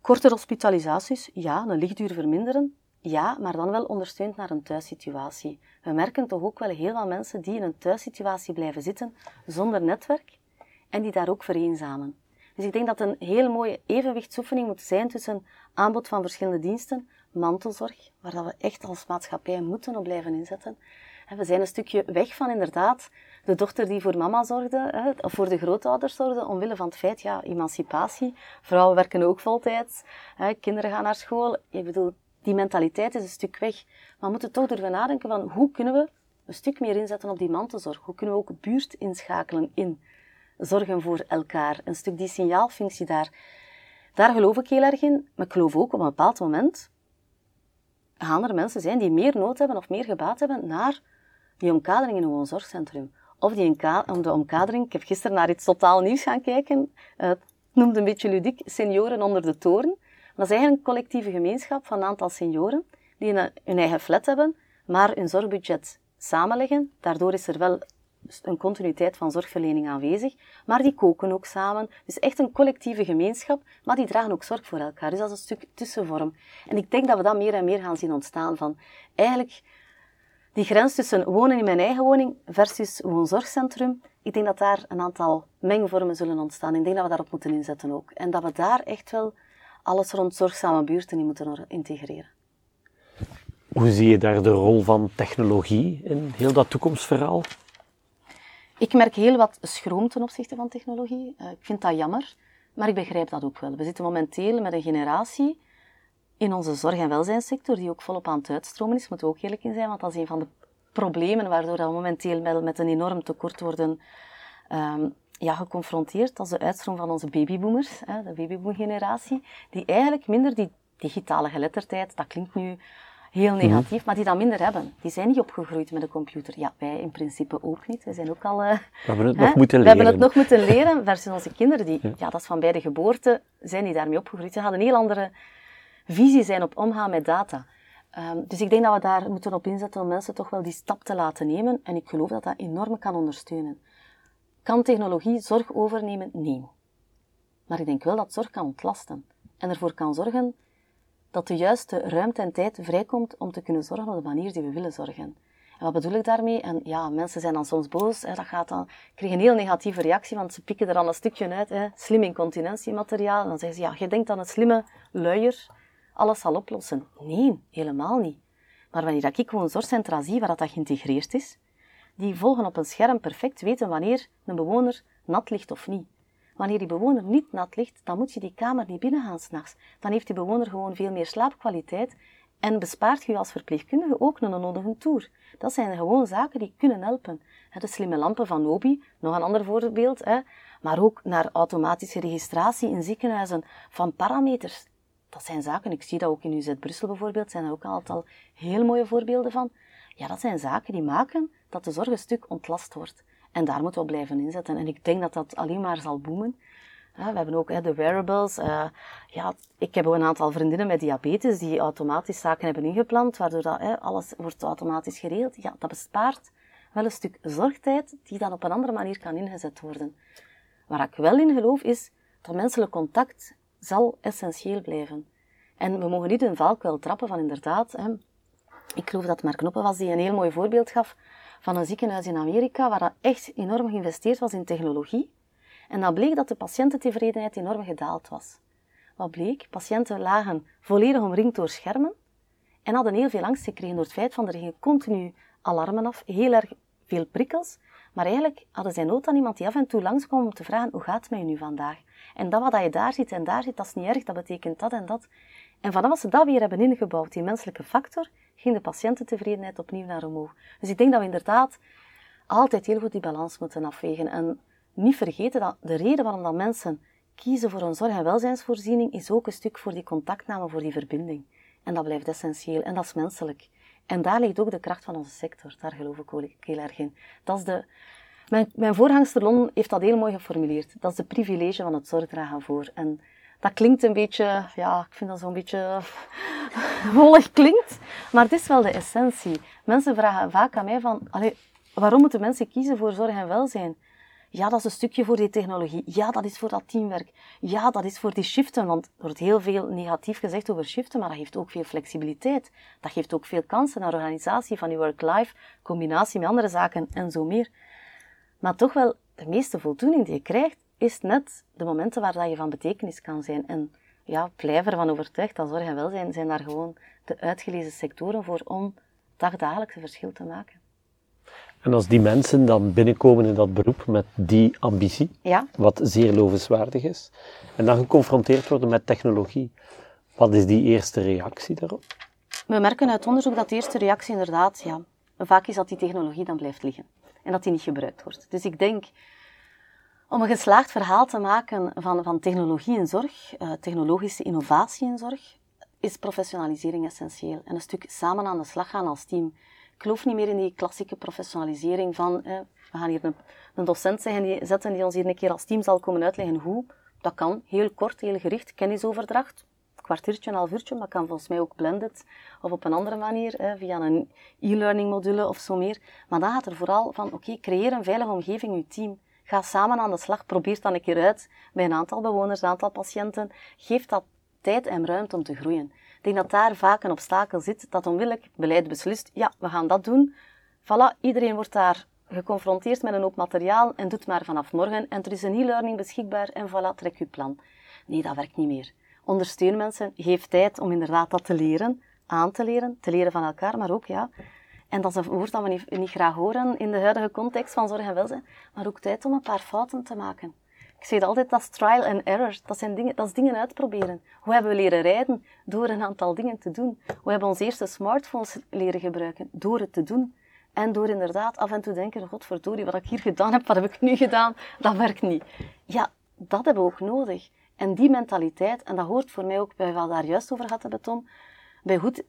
Korte hospitalisaties, ja, een lichtduur verminderen, ja, maar dan wel ondersteund naar een thuissituatie. We merken toch ook wel heel veel mensen die in een thuissituatie blijven zitten zonder netwerk en die daar ook vereenzamen. Dus ik denk dat een hele mooie evenwichtsoefening moet zijn tussen aanbod van verschillende diensten, mantelzorg, waar dat we echt als maatschappij moeten op blijven inzetten. We zijn een stukje weg van inderdaad de dochter die voor mama zorgde, of voor de grootouders zorgde, omwille van het feit, ja, emancipatie. Vrouwen werken ook voltijds, kinderen gaan naar school. Ik bedoel, die mentaliteit is een stuk weg. Maar we moeten toch durven nadenken van hoe kunnen we een stuk meer inzetten op die mantelzorg? Hoe kunnen we ook buurt inschakelen in zorgen voor elkaar? Een stuk die signaalfunctie daar. Daar geloof ik heel erg in. Maar ik geloof ook op een bepaald moment gaan er mensen zijn die meer nood hebben of meer gebaat hebben naar die omkadering in een woonzorgcentrum. Of die om de omkadering. Ik heb gisteren naar iets totaal nieuws gaan kijken. het noemde een beetje ludiek senioren onder de toren. Dat is eigenlijk een collectieve gemeenschap van een aantal senioren die hun eigen flat hebben, maar hun zorgbudget samenleggen. Daardoor is er wel een continuïteit van zorgverlening aanwezig, maar die koken ook samen. Dus echt een collectieve gemeenschap, maar die dragen ook zorg voor elkaar. Dus dat is een stuk tussenvorm. En ik denk dat we dat meer en meer gaan zien ontstaan van eigenlijk die grens tussen wonen in mijn eigen woning versus woonzorgcentrum, ik denk dat daar een aantal mengvormen zullen ontstaan. Ik denk dat we daarop moeten inzetten ook. En dat we daar echt wel alles rond zorgzame buurten in moeten integreren. Hoe zie je daar de rol van technologie in heel dat toekomstverhaal? Ik merk heel wat schroom ten opzichte van technologie. Eh, ik vind dat jammer, maar ik begrijp dat ook wel. We zitten momenteel met een generatie in onze zorg- en welzijnssector die ook volop aan het uitstromen is, moeten we ook eerlijk in zijn, want dat is een van de problemen waardoor we momenteel met een enorm tekort worden um, ja, geconfronteerd. Is de uitstroom van onze babyboomers, hè, de babyboomgeneratie, die eigenlijk minder die digitale geletterdheid, dat klinkt nu heel mhm. negatief, maar die dat minder hebben. Die zijn niet opgegroeid met een computer. Ja, wij in principe ook niet. We zijn ook al... Uh, we hebben het nog moeten leren. We hebben het nog moeten leren, versus onze kinderen, die, ja. dat is van bij de geboorte, zijn die daarmee opgegroeid. Ze hadden een heel andere visie zijn op omgaan met data. Um, dus ik denk dat we daar moeten op inzetten om mensen toch wel die stap te laten nemen. En ik geloof dat dat enorm kan ondersteunen. Kan technologie zorg overnemen? Nee. Maar ik denk wel dat zorg kan ontlasten. En ervoor kan zorgen dat de juiste ruimte en tijd vrijkomt om te kunnen zorgen op de manier die we willen zorgen. En wat bedoel ik daarmee? En ja, mensen zijn dan soms boos. Hè, dat gaat dan, krijgen een heel negatieve reactie, want ze pikken er dan een stukje uit. Hè, slim incontinentiemateriaal. En dan zeggen ze, ja, je denkt aan een slimme luier, alles zal oplossen. Nee, helemaal niet. Maar wanneer ik gewoon zorgcentra zie waar dat geïntegreerd is, die volgen op een scherm perfect weten wanneer een bewoner nat ligt of niet. Wanneer die bewoner niet nat ligt, dan moet je die kamer niet binnengaan s'nachts. Dan heeft die bewoner gewoon veel meer slaapkwaliteit en bespaart je als verpleegkundige ook een onnodige tour. Dat zijn gewoon zaken die kunnen helpen. De slimme lampen van Nobi, nog een ander voorbeeld, maar ook naar automatische registratie in ziekenhuizen van parameters. Dat zijn zaken, ik zie dat ook in UZ Brussel bijvoorbeeld, zijn er ook een aantal heel mooie voorbeelden van. Ja, dat zijn zaken die maken dat de zorg een stuk ontlast wordt. En daar moeten we blijven inzetten. En ik denk dat dat alleen maar zal boomen. we hebben ook de wearables. Uh, ja, ik heb ook een aantal vriendinnen met diabetes die automatisch zaken hebben ingepland, waardoor alles wordt automatisch geregeld. Ja, dat bespaart wel een stuk zorgtijd die dan op een andere manier kan ingezet worden. Waar ik wel in geloof is dat menselijk contact zal essentieel blijven. En we mogen niet een valkuil trappen van inderdaad, ik geloof dat Mark Knoppen was die een heel mooi voorbeeld gaf van een ziekenhuis in Amerika waar dat echt enorm geïnvesteerd was in technologie. En dat bleek dat de patiëntentevredenheid enorm gedaald was. Wat bleek? Patiënten lagen volledig omringd door schermen en hadden heel veel angst gekregen door het feit van er gingen continu alarmen af, heel erg veel prikkels. Maar eigenlijk hadden zij nood aan iemand die af en toe langskwam om te vragen, hoe gaat het met je nu vandaag? En dat wat je daar ziet en daar ziet, dat is niet erg, dat betekent dat en dat. En vanaf ze dat weer hebben ingebouwd, die menselijke factor, ging de patiëntentevredenheid opnieuw naar omhoog. Dus ik denk dat we inderdaad altijd heel goed die balans moeten afwegen. En niet vergeten dat de reden waarom dat mensen kiezen voor een zorg- en welzijnsvoorziening is ook een stuk voor die contactname, voor die verbinding. En dat blijft essentieel en dat is menselijk. En daar ligt ook de kracht van onze sector. Daar geloof ik heel erg in. Dat is de, mijn, mijn voorgangster Lon heeft dat heel mooi geformuleerd. Dat is de privilege van het zorgdragen voor. En dat klinkt een beetje, ja, ik vind dat zo'n beetje wollig klinkt. Maar het is wel de essentie. Mensen vragen vaak aan mij van, allee, waarom moeten mensen kiezen voor zorg en welzijn? Ja, dat is een stukje voor die technologie. Ja, dat is voor dat teamwerk. Ja, dat is voor die shiften. Want er wordt heel veel negatief gezegd over shiften, maar dat geeft ook veel flexibiliteit. Dat geeft ook veel kansen naar organisatie van je work-life, combinatie met andere zaken en zo meer. Maar toch wel, de meeste voldoening die je krijgt, is net de momenten waar dat je van betekenis kan zijn. En ja, blijf ervan overtuigd dat zorg en welzijn zijn daar gewoon de uitgelezen sectoren voor om dagdagelijks een verschil te maken. En als die mensen dan binnenkomen in dat beroep met die ambitie, ja. wat zeer lovenswaardig is, en dan geconfronteerd worden met technologie, wat is die eerste reactie daarop? We merken uit onderzoek dat de eerste reactie inderdaad, ja, vaak is dat die technologie dan blijft liggen en dat die niet gebruikt wordt. Dus ik denk, om een geslaagd verhaal te maken van, van technologie in zorg, uh, technologische innovatie in zorg, is professionalisering essentieel. En een stuk samen aan de slag gaan als team. Ik geloof niet meer in die klassieke professionalisering van, eh, we gaan hier een, een docent zetten die ons hier een keer als team zal komen uitleggen hoe. Dat kan, heel kort, heel gericht, kennisoverdracht, kwartiertje, een half uurtje, maar kan volgens mij ook blended of op een andere manier, via een e-learning module of zo meer. Maar dan gaat er vooral van, oké, creëer een veilige omgeving in je team. Ga samen aan de slag, probeer dan een keer uit bij een aantal bewoners, een aantal patiënten. Geef dat tijd en ruimte om te groeien. Ik denk dat daar vaak een obstakel zit, dat onmiddellijk beleid beslist, ja, we gaan dat doen. Voilà, iedereen wordt daar geconfronteerd met een hoop materiaal en doet maar vanaf morgen. En er is een e-learning beschikbaar en voilà, trek je plan. Nee, dat werkt niet meer. Ondersteun mensen, geef tijd om inderdaad dat te leren, aan te leren, te leren van elkaar, maar ook, ja, en dat is een woord dat we niet, graag horen in de huidige context van zorg en welzijn, maar ook tijd om een paar fouten te maken. Ik zeg altijd, dat is trial and error. Dat, zijn dingen, dat is dingen uitproberen. Hoe hebben we leren rijden? Door een aantal dingen te doen. Hoe hebben we onze eerste smartphones leren gebruiken? Door het te doen. En door inderdaad af en toe denken, godverdorie, wat ik hier gedaan heb, wat heb ik nu gedaan? Dat werkt niet. Ja, dat hebben we ook nodig. En die mentaliteit, en dat hoort voor mij ook bij wat we daar juist over hadden, Tom, bij goed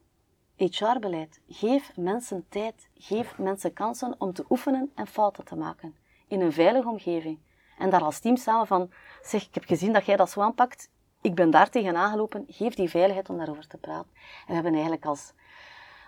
HR-beleid. Geef mensen tijd, geef mensen kansen om te oefenen en fouten te maken. In een veilige omgeving. En daar als team samen van, zeg, ik heb gezien dat jij dat zo aanpakt, ik ben daar tegenaan gelopen, geef die veiligheid om daarover te praten. En we hebben eigenlijk als,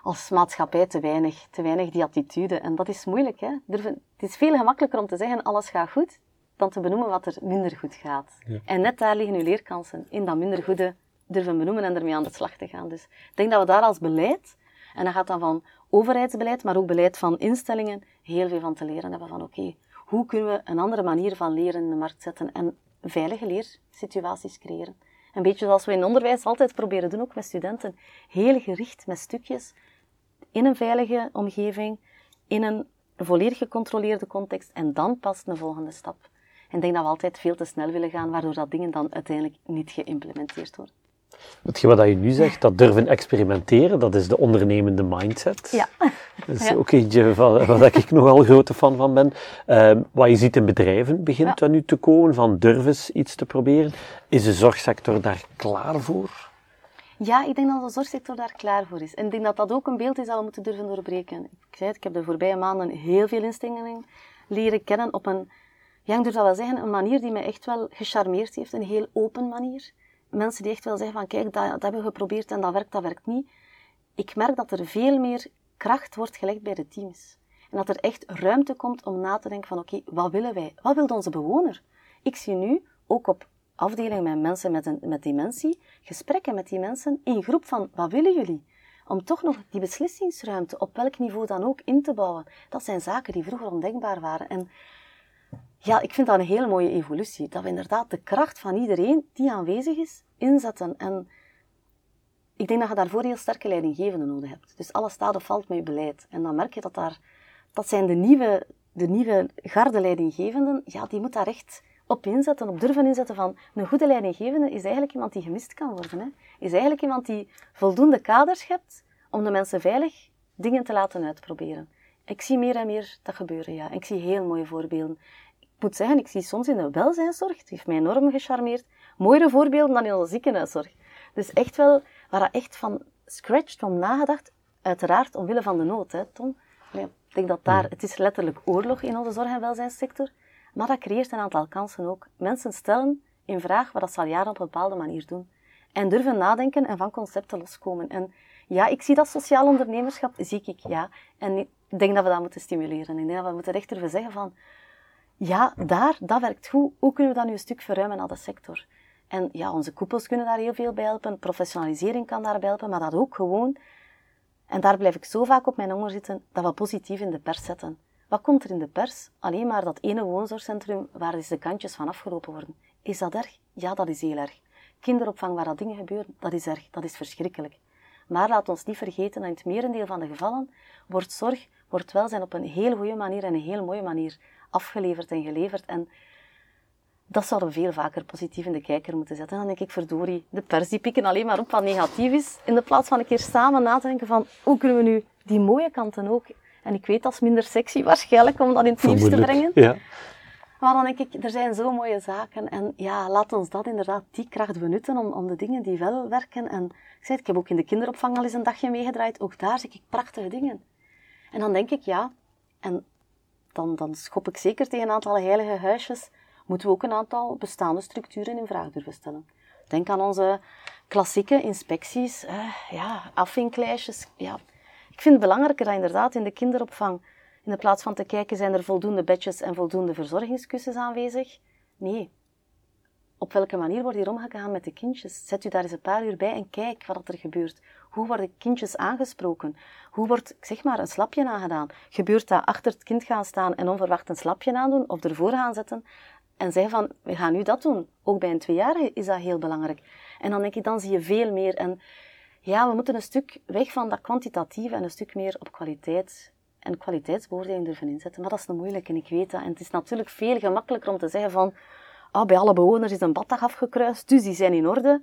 als maatschappij te weinig, te weinig die attitude. En dat is moeilijk, hè. het is veel gemakkelijker om te zeggen, alles gaat goed, dan te benoemen wat er minder goed gaat. En net daar liggen uw leerkansen, in dat minder goede durven benoemen en ermee aan de slag te gaan. Dus ik denk dat we daar als beleid, en dat gaat dan van overheidsbeleid, maar ook beleid van instellingen, heel veel van te leren hebben van oké, hoe kunnen we een andere manier van leren in de markt zetten en veilige leersituaties creëren. Een beetje zoals we in onderwijs altijd proberen doen, ook met studenten. Heel gericht met stukjes, in een veilige omgeving, in een volledig gecontroleerde context en dan pas een volgende stap. En ik denk dat we altijd veel te snel willen gaan, waardoor dat dingen dan uiteindelijk niet geïmplementeerd worden. Hetgeen wat je nu zegt, dat durven experimenteren, dat is de ondernemende mindset. Ja. Dat is ook eentje van, waar ik nogal grote fan van ben. Uh, wat je ziet in bedrijven begint ja. nu te komen, van durven iets te proberen. Is de zorgsector daar klaar voor? Ja, ik denk dat de zorgsector daar klaar voor is. En ik denk dat dat ook een beeld is dat we moeten durven doorbreken. Ik zei het, ik heb de voorbije maanden heel veel instellingen leren kennen op een, ja, ik durf dat wel zeggen, een manier die mij echt wel gecharmeerd heeft. Een heel open manier mensen die echt wel zeggen van kijk, dat, dat hebben we geprobeerd en dat werkt, dat werkt niet. Ik merk dat er veel meer kracht wordt gelegd bij de teams. En dat er echt ruimte komt om na te denken van oké, wat willen wij? Wat wil onze bewoner? Ik zie nu, ook op afdelingen met mensen met, een, met dementie, gesprekken met die mensen in groep van wat willen jullie? Om toch nog die beslissingsruimte, op welk niveau dan ook, in te bouwen. Dat zijn zaken die vroeger ondenkbaar waren. En ja, ik vind dat een hele mooie evolutie. Dat we inderdaad de kracht van iedereen die aanwezig is, inzetten. En ik denk dat je daarvoor heel sterke leidinggevenden nodig hebt. Dus alles staat of valt met beleid. En dan merk je dat daar, dat zijn de nieuwe, de nieuwe garde leidinggevenden, ja, die moet daar echt op inzetten, op durven inzetten van een goede leidinggevende is eigenlijk iemand die gemist kan worden. Hè. Is eigenlijk iemand die voldoende kaders schept om de mensen veilig dingen te laten uitproberen. Ik zie meer en meer dat gebeuren, ja. Ik zie heel mooie voorbeelden moet zeggen, ik zie soms in de welzijnszorg, het heeft mij enorm gecharmeerd, mooiere voorbeelden dan in onze ziekenhuiszorg. Dus echt wel, waar dat echt van scratch van nagedacht, uiteraard omwille van de nood, hè, Tom. ik denk dat daar, het is letterlijk oorlog in onze zorg- en welzijnssector, maar dat creëert een aantal kansen ook. Mensen stellen in vraag wat dat ze al jaren op een bepaalde manier doen. En durven nadenken en van concepten loskomen. En ja, ik zie dat sociaal ondernemerschap, zie ik, ja. En ik denk dat we dat moeten stimuleren. Ik denk dat we moeten echt durven zeggen van, ja, daar, dat werkt goed. Hoe kunnen we dat nu een stuk verruimen naar de sector? En ja, onze koepels kunnen daar heel veel bij helpen. Professionalisering kan daarbij helpen, maar dat ook gewoon. En daar blijf ik zo vaak op mijn honger zitten, dat we positief in de pers zetten. Wat komt er in de pers? Alleen maar dat ene woonzorgcentrum waar is de kantjes van afgelopen worden. Is dat erg? Ja, dat is heel erg. Kinderopvang waar dat dingen gebeuren, dat is erg, dat is verschrikkelijk. Maar laat ons niet vergeten dat in het merendeel van de gevallen wordt zorg, wordt welzijn op een heel goede manier en een heel mooie manier afgeleverd en geleverd. En dat zouden we veel vaker positief in de kijker moeten zetten. Dan denk ik, verdorie, de pers die pikken alleen maar op wat negatief is, in de plaats van een keer samen na te denken van, hoe kunnen we nu die mooie kanten ook, en ik weet dat is minder sexy waarschijnlijk om dat in het nieuws te brengen, ja. maar dan denk ik, er zijn zo mooie zaken en ja, laat ons dat inderdaad, die kracht benutten om, om de dingen die wel werken. En ik zei, ik heb ook in de kinderopvang al eens een dagje meegedraaid, ook daar zie ik prachtige dingen. En dan denk ik, ja, en dan, dan schop ik zeker tegen een aantal heilige huisjes, moeten we ook een aantal bestaande structuren in vraag durven stellen. Denk aan onze klassieke inspecties, eh, ja, afvinklijstjes. Ja. Ik vind het belangrijker dat inderdaad in de kinderopvang, in de plaats van te kijken, zijn er voldoende bedjes en voldoende verzorgingskussens aanwezig? Nee. Op welke manier wordt hier omgegaan met de kindjes? Zet u daar eens een paar uur bij en kijk wat er gebeurt. Hoe worden kindjes aangesproken? Hoe wordt, zeg maar, een slapje aangedaan? Gebeurt dat achter het kind gaan staan en onverwacht een slapje aandoen of ervoor gaan zetten? En zeggen van, we gaan nu dat doen. Ook bij een tweejarige is dat heel belangrijk. En dan denk ik, dan zie je veel meer. En ja, we moeten een stuk weg van dat kwantitatieve en een stuk meer op kwaliteit en kwaliteitsbeoordeling durven inzetten. Maar dat is een moeilijke en ik weet dat. En het is natuurlijk veel gemakkelijker om te zeggen van, ah, bij alle bewoners is een baddag afgekruist, dus die zijn in orde.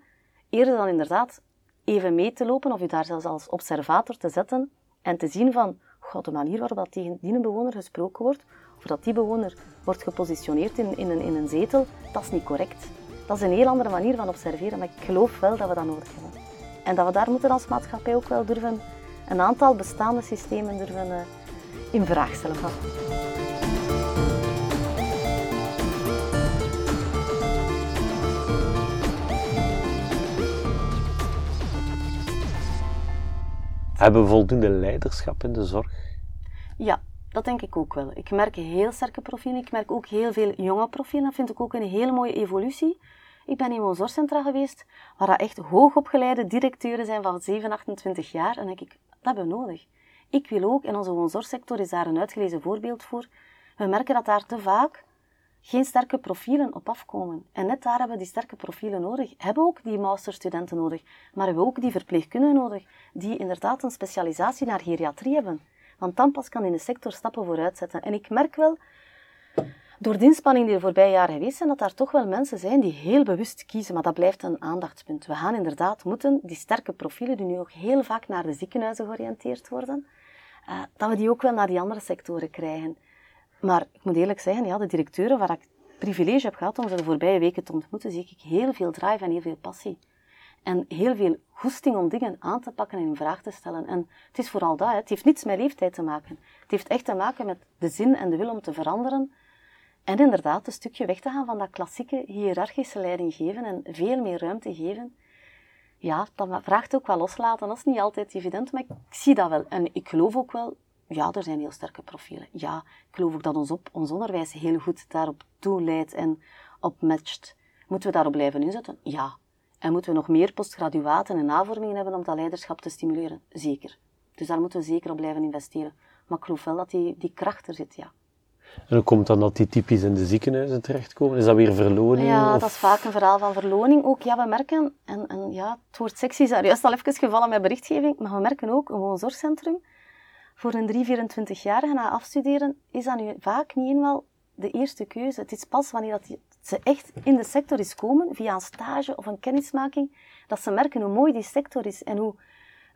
Eerder dan inderdaad even mee te lopen of je daar zelfs als observator te zetten en te zien van, god, de manier waarop dat tegen die bewoner gesproken wordt, of dat die bewoner wordt gepositioneerd in, in, een, in een zetel, dat is niet correct. Dat is een heel andere manier van observeren, maar ik geloof wel dat we dat nodig hebben. En dat we daar moeten als maatschappij ook wel durven een aantal bestaande systemen durven uh, in vraag stellen. Hebben we voldoende leiderschap in de zorg? Ja, dat denk ik ook wel. Ik merk heel sterke profielen. Ik merk ook heel veel jonge profielen. Dat vind ik ook een hele mooie evolutie. Ik ben in een zorgcentra geweest, waar echt hoogopgeleide directeuren zijn van 7, 28 jaar. En denk ik, dat hebben we nodig. Ik wil ook, en onze woonzorgsector is daar een uitgelezen voorbeeld voor, we merken dat daar te vaak geen sterke profielen op afkomen. En net daar hebben we die sterke profielen nodig. Hebben we ook die masterstudenten nodig, maar hebben we ook die verpleegkundigen nodig, die inderdaad een specialisatie naar geriatrie hebben. Want dan pas kan in de sector stappen vooruit zetten. En ik merk wel, door de inspanning die er voorbije jaren geweest zijn, dat daar toch wel mensen zijn die heel bewust kiezen. Maar dat blijft een aandachtspunt. We gaan inderdaad moeten die sterke profielen, die nu ook heel vaak naar de ziekenhuizen georiënteerd worden, uh, dat we die ook wel naar die andere sectoren krijgen. Maar ik moet eerlijk zeggen, ja, de directeuren waar ik het privilege heb gehad om ze de voorbije weken te ontmoeten, zie ik heel veel drive en heel veel passie. En heel veel goesting om dingen aan te pakken en in vraag te stellen. En het is vooral dat, het heeft niets met leeftijd te maken. Het heeft echt te maken met de zin en de wil om te veranderen. En inderdaad, een stukje weg te gaan van dat klassieke hiërarchische leiding geven en veel meer ruimte geven. Ja, dat vraagt ook wel loslaten. Dat is niet altijd evident, maar ik zie dat wel. En ik geloof ook wel, ja, er zijn heel sterke profielen. Ja, ik geloof ook dat ons, op, ons onderwijs heel goed daarop toeleidt en op matcht. Moeten we daarop blijven inzetten? Ja, en moeten we nog meer postgraduaten en navormingen hebben om dat leiderschap te stimuleren? Zeker. Dus daar moeten we zeker op blijven investeren. Maar ik geloof wel dat die, die kracht er zit, ja. En hoe komt dan dat die typisch in de ziekenhuizen terechtkomen? Is dat weer verloning? Ja, dat is vaak een verhaal van verloning. Ook, ja, we merken, en, en ja, het woord sexy is daar juist al even gevallen met berichtgeving, maar we merken ook, een woonzorgcentrum, voor een 3, 24-jarige na afstuderen, is dat nu vaak niet eenmaal de eerste keuze. Het is pas wanneer dat ze echt in de sector is komen, via een stage of een kennismaking, dat ze merken hoe mooi die sector is en hoe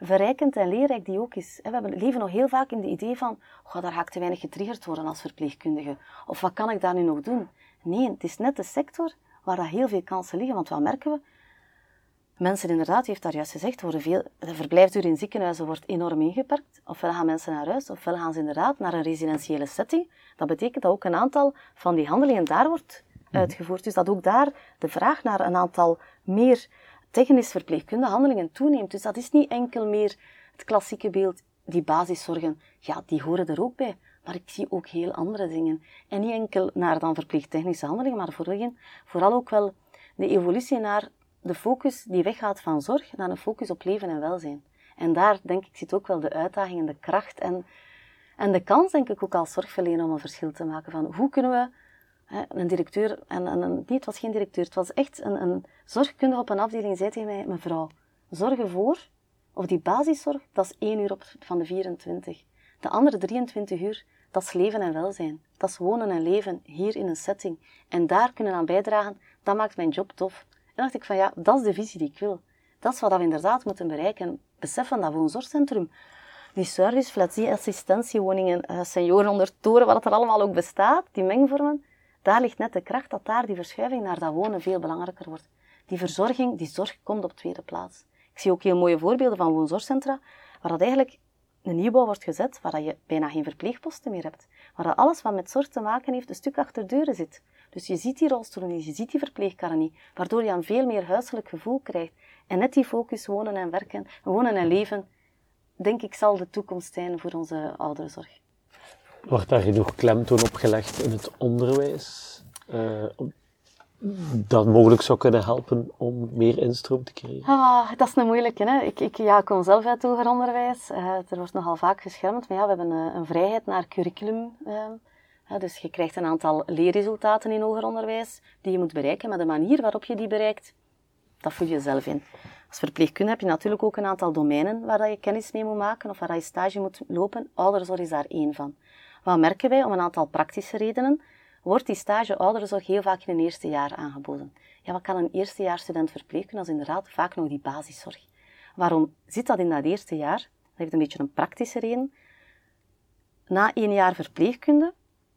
verrijkend en leerrijk die ook is. We leven nog heel vaak in de idee van, oh, daar ga ik te weinig getriggerd worden als verpleegkundige. Of wat kan ik daar nu nog doen? Nee, het is net de sector waar dat heel veel kansen liggen. Want wat merken we? Mensen inderdaad, u heeft daar juist gezegd, worden veel, de verblijfduur in ziekenhuizen wordt enorm ingeperkt. Ofwel gaan mensen naar huis, ofwel gaan ze inderdaad naar een residentiële setting. Dat betekent dat ook een aantal van die handelingen daar wordt uitgevoerd. Dus dat ook daar de vraag naar een aantal meer technisch verpleegkundige handelingen toeneemt. Dus dat is niet enkel meer het klassieke beeld, die basiszorgen, ja, die horen er ook bij. Maar ik zie ook heel andere dingen. En niet enkel naar dan verpleegtechnische handelingen, maar vooral ook wel de evolutie naar de focus die weggaat van zorg naar een focus op leven en welzijn. En daar, denk ik, zit ook wel de uitdaging en de kracht en En de kans, denk ik, ook als zorgverlener om een verschil te maken van hoe kunnen we hè, een directeur, en, en nee, het was geen directeur, het was echt een, een zorgkundige op een afdeling, zei tegen mij, mevrouw, zorg ervoor, of die basiszorg, dat is één uur op, van de 24. De andere 23 uur, dat is leven en welzijn. Dat is wonen en leven hier in een setting. En daar kunnen aan bijdragen, dat maakt mijn job tof. En dacht ik van ja, dat is de visie die ik wil. Dat is wat we inderdaad moeten bereiken. Besef van dat woonzorgcentrum. Die serviceflats, die assistentiewoningen, uh, senioren onder toren, wat er allemaal ook bestaat, die mengvormen, daar ligt net de kracht dat daar die verschuiving naar dat wonen veel belangrijker wordt. Die verzorging, die zorg komt op tweede plaats. Ik zie ook heel mooie voorbeelden van woonzorgcentra, waar dat eigenlijk een nieuwbouw wordt gezet, waar je bijna geen verpleegposten meer hebt. Waar dat alles wat met zorg te maken heeft, een stuk achter deuren zit. Dus je ziet die rolstoelen niet, je ziet die verpleegkarren niet, waardoor je een veel meer huiselijk gevoel krijgt. En net die focus wonen en werken, wonen en leven, denk ik zal de toekomst zijn voor onze ouderenzorg. Wordt daar genoeg klemtoon op gelegd in het onderwijs? Uh, dat mogelijk zou kunnen helpen om meer instroom te krijgen? Ah, dat is een moeilijke. Hè? Ik, ik ja, kom zelf uit hoger onderwijs. Uh, er wordt nogal vaak geschermd. Maar ja, we hebben een, eh, een vrijheid naar curriculum. Uh, dus je krijgt een aantal leerresultaten in hoger onderwijs die je moet bereiken. Maar de manier waarop je die bereikt, dat voel je zelf in. Als verpleegkundige heb je natuurlijk ook een aantal domeinen waar je kennis mee moet maken of waar je stage moet lopen. Ouderzorg is daar één van. Wat merken wij? Om een aantal praktische redenen wordt die stage ouderenzorg heel vaak in een eerste jaar aangeboden. Ja, wat kan een eerstejaarsstudent verpleegkundige? Dat is inderdaad vaak nog die basiszorg. Waarom zit dat in dat eerste jaar? Dat heeft een beetje een praktische reden. Na één jaar verpleegkunde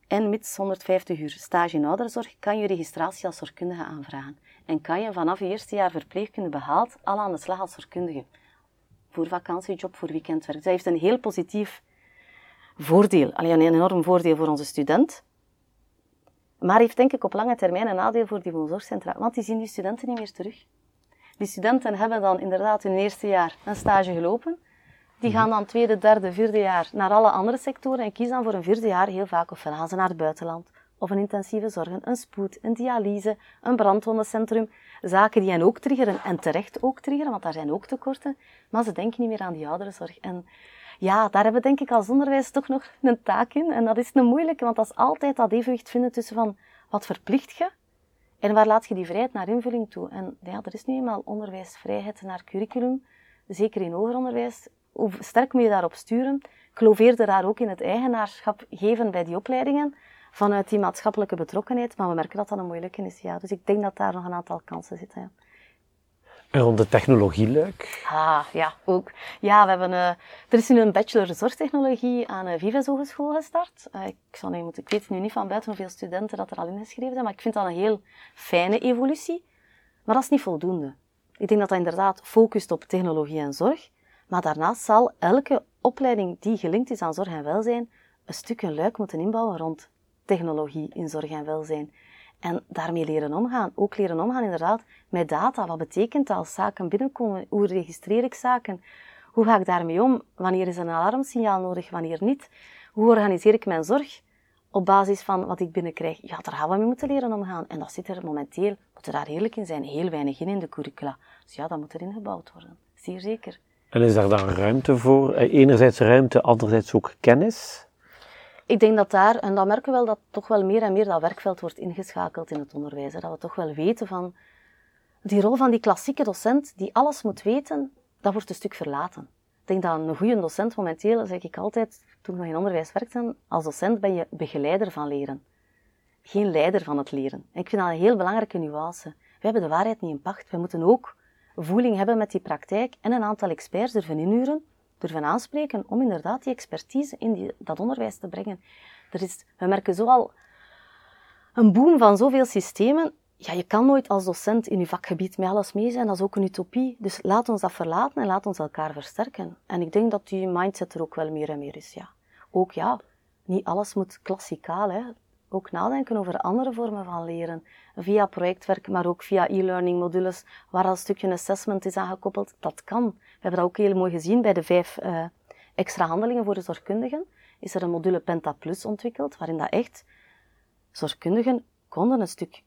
en mits 150 uur stage in ouderenzorg kan je registratie als zorgkundige aanvragen. En kan je vanaf je eerste jaar verpleegkunde behaald al aan de slag als zorgkundige. Voor vakantiejob, voor weekendwerk. Dat heeft een heel positief voordeel. Alleen een enorm voordeel voor onze student, maar heeft denk ik op lange termijn een nadeel voor die woonzorgcentra, want die zien die studenten niet meer terug. Die studenten hebben dan inderdaad hun eerste jaar een stage gelopen. Die gaan dan tweede, derde, vierde jaar naar alle andere sectoren en kiezen dan voor een vierde jaar heel vaak of gaan ze naar het buitenland. Of een intensieve zorgen, een spoed, een dialyse, een brandwondencentrum. Zaken die hen ook triggeren en terecht ook triggeren, want daar zijn ook tekorten. Maar ze denken niet meer aan die ouderenzorg. En ja, daar hebben we denk ik als onderwijs toch nog een taak in. En dat is een moeilijke, want dat is altijd dat evenwicht vinden tussen van wat verplicht je en waar laat je die vrijheid naar invulling toe. En ja, er is nu eenmaal onderwijsvrijheid naar curriculum, zeker in hoger onderwijs. Hoe sterk moet je daarop sturen? Ik daar ook in het eigenaarschap geven bij die opleidingen, vanuit die maatschappelijke betrokkenheid. Maar we merken dat dat een moeilijke is, ja. Dus ik denk dat daar nog een aantal kansen zitten, ja. En rond de technologieluik? Ah, ja, ook. Ja, we hebben, uh, er is nu een bachelor zorgtechnologie aan uh, Vives Hogeschool gestart. Uh, ik, zal nu moeten, ik weet nu niet van buiten hoeveel studenten dat er al ingeschreven zijn, maar ik vind dat een heel fijne evolutie. Maar dat is niet voldoende. Ik denk dat dat inderdaad focust op technologie en zorg, maar daarnaast zal elke opleiding die gelinkt is aan zorg en welzijn een stuk een luik moeten inbouwen rond technologie in zorg en welzijn. En daarmee leren omgaan. Ook leren omgaan inderdaad met data. Wat betekent dat als zaken binnenkomen? Hoe registreer ik zaken? Hoe ga ik daarmee om? Wanneer is een alarmsignaal nodig, wanneer niet? Hoe organiseer ik mijn zorg op basis van wat ik binnenkrijg? Ja, daar gaan we mee moeten leren omgaan. En dat zit er momenteel, moeten daar eerlijk in zijn, heel weinig in in de curricula. Dus ja, dat moet erin gebouwd worden. Zeer zeker. En is daar dan ruimte voor? Eh, enerzijds ruimte, anderzijds ook kennis? ik denk dat daar, en dat merken we wel, dat toch wel meer en meer dat werkveld wordt ingeschakeld in het onderwijs. Dat we toch wel weten van die rol van die klassieke docent, die alles moet weten, dat wordt een stuk verlaten. Ik denk dat een goede docent momenteel, zeg ik altijd, toen ik nog in onderwijs werkte, als docent ben je begeleider van leren. Geen leider van het leren. En ik vind dat een heel belangrijke nuance. We hebben de waarheid niet in pacht. We moeten ook voeling hebben met die praktijk en een aantal experts ervan inhuren durven aanspreken om inderdaad die expertise in die, dat onderwijs te brengen. Er is, we merken zoal een boom van zoveel systemen. Ja, je kan nooit als docent in je vakgebied met alles mee zijn, dat is ook een utopie. Dus laat ons dat verlaten en laat ons elkaar versterken. En ik denk dat die mindset er ook wel meer en meer is, ja. Ook ja, niet alles moet klassikaal, hè ook nadenken over andere vormen van leren. Via projectwerk, maar ook via e-learning modules, waar al een stukje assessment is aangekoppeld. Dat kan. We hebben dat ook heel mooi gezien bij de vijf uh, extra handelingen voor de zorgkundigen. Is er een module Penta Plus ontwikkeld, waarin dat echt zorgkundigen konden een stuk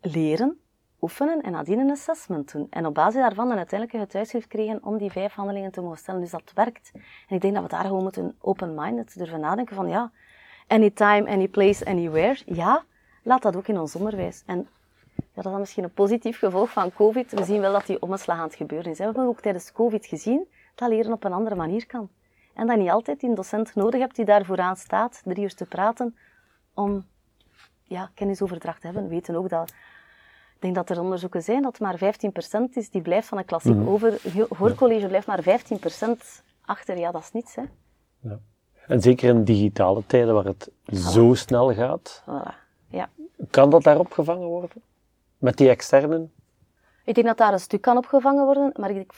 leren oefenen en nadien een assessment doen. En op basis daarvan een uiteindelijk het thuisschrift kregen om die vijf handelingen te mogen stellen. Dus dat werkt. En ik denk dat we daar gewoon moeten open-minded durven nadenken van ja, anytime, any place, anywhere. Ja, laat dat ook in ons onderwijs. En ja, dat is misschien een positief gevolg van COVID. We zien wel dat die omslag aan het gebeuren is. We hebben ook tijdens COVID gezien dat leren op een andere manier kan. En dat je niet altijd een docent nodig hebt die daar vooraan staat, drie uur te praten, om ja, kennisoverdracht te hebben. We weten ook dat, ik denk dat er onderzoeken zijn dat maar 15% is die blijft van een klassiek mm. over. Hoorcollege blijft maar 15% achter. Ja, dat is niets. Hè. Ja. En zeker in digitale tijden waar het zo snel gaat. Voilà. Ja. Kan dat daar opgevangen worden? Met die externen? Ik denk dat daar een stuk kan opgevangen worden, maar ik,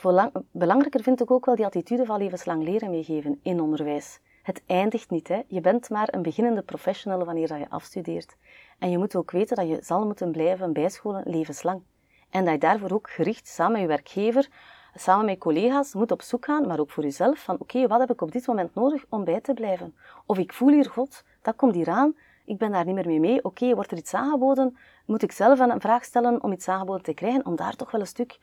belangrijker vind ik ook wel die attitude van levenslang leren meegeven in onderwijs. Het eindigt niet. Hè. Je bent maar een beginnende professional wanneer je afstudeert. En je moet ook weten dat je zal moeten blijven bijscholen levenslang. En dat je daarvoor ook gericht, samen met je werkgever, samen met collega's, moet op zoek gaan, maar ook voor jezelf, van oké, wat heb ik op dit moment nodig om bij te blijven? Of ik voel hier, God, dat komt hier aan, ik ben daar niet meer mee mee. Oké, wordt er iets aangeboden? Moet ik zelf een vraag stellen om iets aangeboden te krijgen? Om daar toch wel een stuk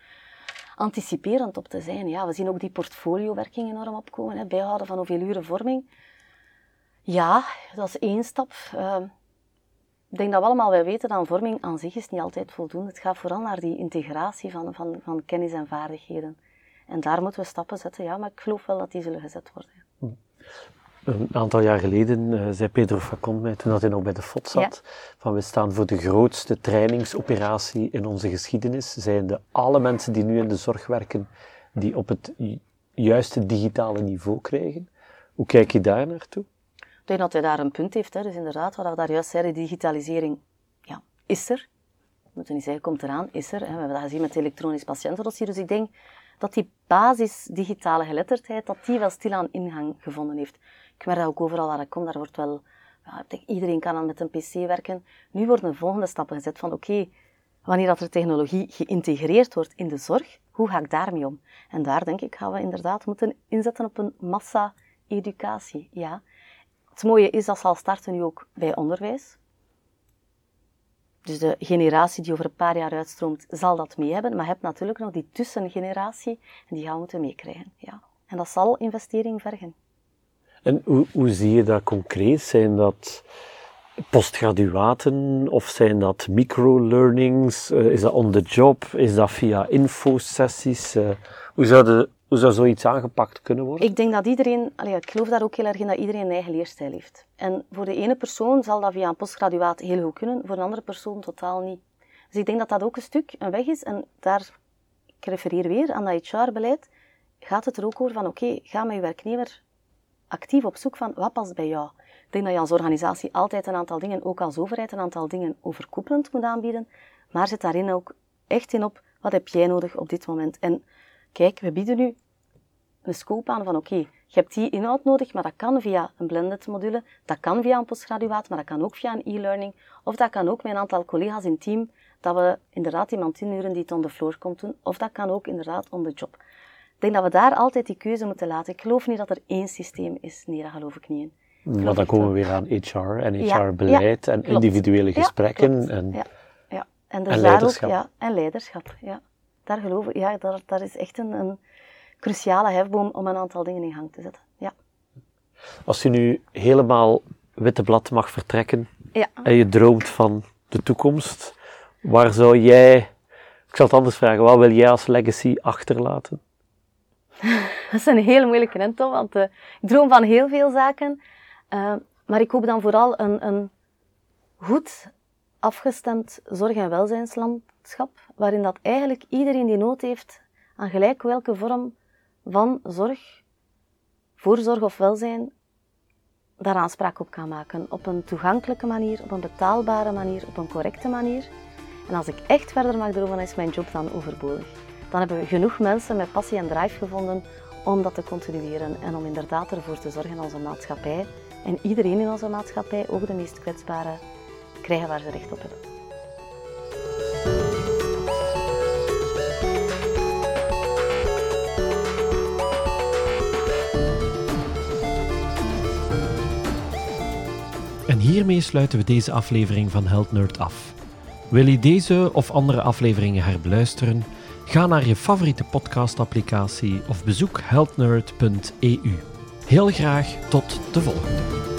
anticiperend op te zijn. Ja, we zien ook die portfoliowerking enorm opkomen. Hè, bijhouden van hoeveel uren vorming. Ja, dat is één stap. Uh, ik denk dat we allemaal wel weten dat vorming aan zich is niet altijd voldoende. Het gaat vooral naar die integratie van, van, van kennis en vaardigheden. En daar moeten we stappen zetten, ja, maar ik geloof wel dat die zullen gezet worden. Een aantal jaar geleden uh, zei Pedro Facon mij, toen hij nog bij de FOT zat, van we staan voor de grootste trainingsoperatie in onze geschiedenis. Zijn de alle mensen die nu in de zorg werken, die op het juiste digitale niveau krijgen. Hoe kijk je daar naartoe? Ik denk dat hij daar een punt heeft. Hè. Dus inderdaad, wat we daar juist zeiden, digitalisering ja, is er. We moeten niet zeggen, komt eraan, is er. Hè. We hebben dat gezien met elektronisch patiëntendossier. Dus ik denk dat die basis digitale geletterdheid, dat die wel stilaan ingang gevonden heeft. Ik merk dat ook overal waar ik kom, daar wordt wel, ja, iedereen kan dan met een pc werken. Nu worden de volgende stappen gezet van oké, wanneer dat er technologie geïntegreerd wordt in de zorg, hoe ga ik daarmee om? En daar denk ik gaan we inderdaad moeten inzetten op een massa-educatie. Ja. Het mooie is dat zal starten nu ook bij onderwijs. Dus de generatie die over een paar jaar uitstroomt, zal dat mee hebben. Maar je hebt natuurlijk nog die tussengeneratie en die gaan we moeten meekrijgen. Ja. En dat zal investering vergen. En hoe, hoe zie je dat concreet? Zijn dat postgraduaten of zijn dat microlearnings? Uh, is dat on the job? Is dat via infosessies? Hoe, hoe zou zoiets aangepakt kunnen worden? Ik denk dat iedereen, ik geloof daar ook heel erg in dat iedereen een eigen leerstijl heeft. En voor de ene persoon zal dat via een postgraduaat heel goed kunnen, voor een andere persoon totaal niet. Dus ik denk dat dat ook een stuk een weg is en daar, ik refereer weer aan dat HR-beleid, gaat het er ook over van oké, ga met je werknemer actief op zoek van wat past bij jou. Ik denk dat je als organisatie altijd een aantal dingen, ook als overheid, een aantal dingen overkoepelend moet aanbieden, maar zet daarin ook echt in op wat heb jij nodig op dit moment. En kijk, we bieden nu een scope aan van oké, je hebt die inhoud nodig, maar dat kan via een blended module, dat kan via een postgraduaat, maar dat kan ook via een e-learning, of dat kan ook met een aantal collega's in team, dat we inderdaad iemand inhuren die het on the floor komt doen, of dat kan ook inderdaad on the job. Ik denk dat we daar altijd die keuze moeten laten. Ik geloof niet dat er één systeem is. Nee, daar geloof ik niet in. Maar dan komen we weer aan HR en HR-beleid en individuele gesprekken. en, ja, ja. En, en leiderschap. ja, en leiderschap, ja. Daar geloof ik, ja, daar, daar is echt een, een cruciale hefboom om een aantal dingen in gang te zetten. Ja. Als je nu helemaal witte blad mag vertrekken ja. en je droomt van de toekomst, waar zou jij, ik zal het anders vragen, wat wil jij als legacy achterlaten? dat is een heel moeilijke rente, want uh, ik droom van heel veel zaken. Uh, maar ik hoop dan vooral een, een goed afgestemd zorg- en welzijnslandschap, waarin dat eigenlijk iedereen die nood heeft aan gelijk welke vorm van zorg, voorzorg of welzijn, daar aanspraak op kan maken. Op een toegankelijke manier, op een betaalbare manier, op een correcte manier. En als ik echt verder mag dromen, is mijn job dan overbodig dan hebben we genoeg mensen met passie en drive gevonden om dat te continueren en om inderdaad ervoor te zorgen in onze maatschappij en iedereen in onze maatschappij, ook de meest kwetsbaren, krijgen waar ze recht op hebben. En hiermee sluiten we deze aflevering van Held Nerd af. Wil je deze of andere afleveringen herbeluisteren? Ga naar je favoriete podcastapplicatie of bezoek healthnerd.eu. Heel graag tot de volgende.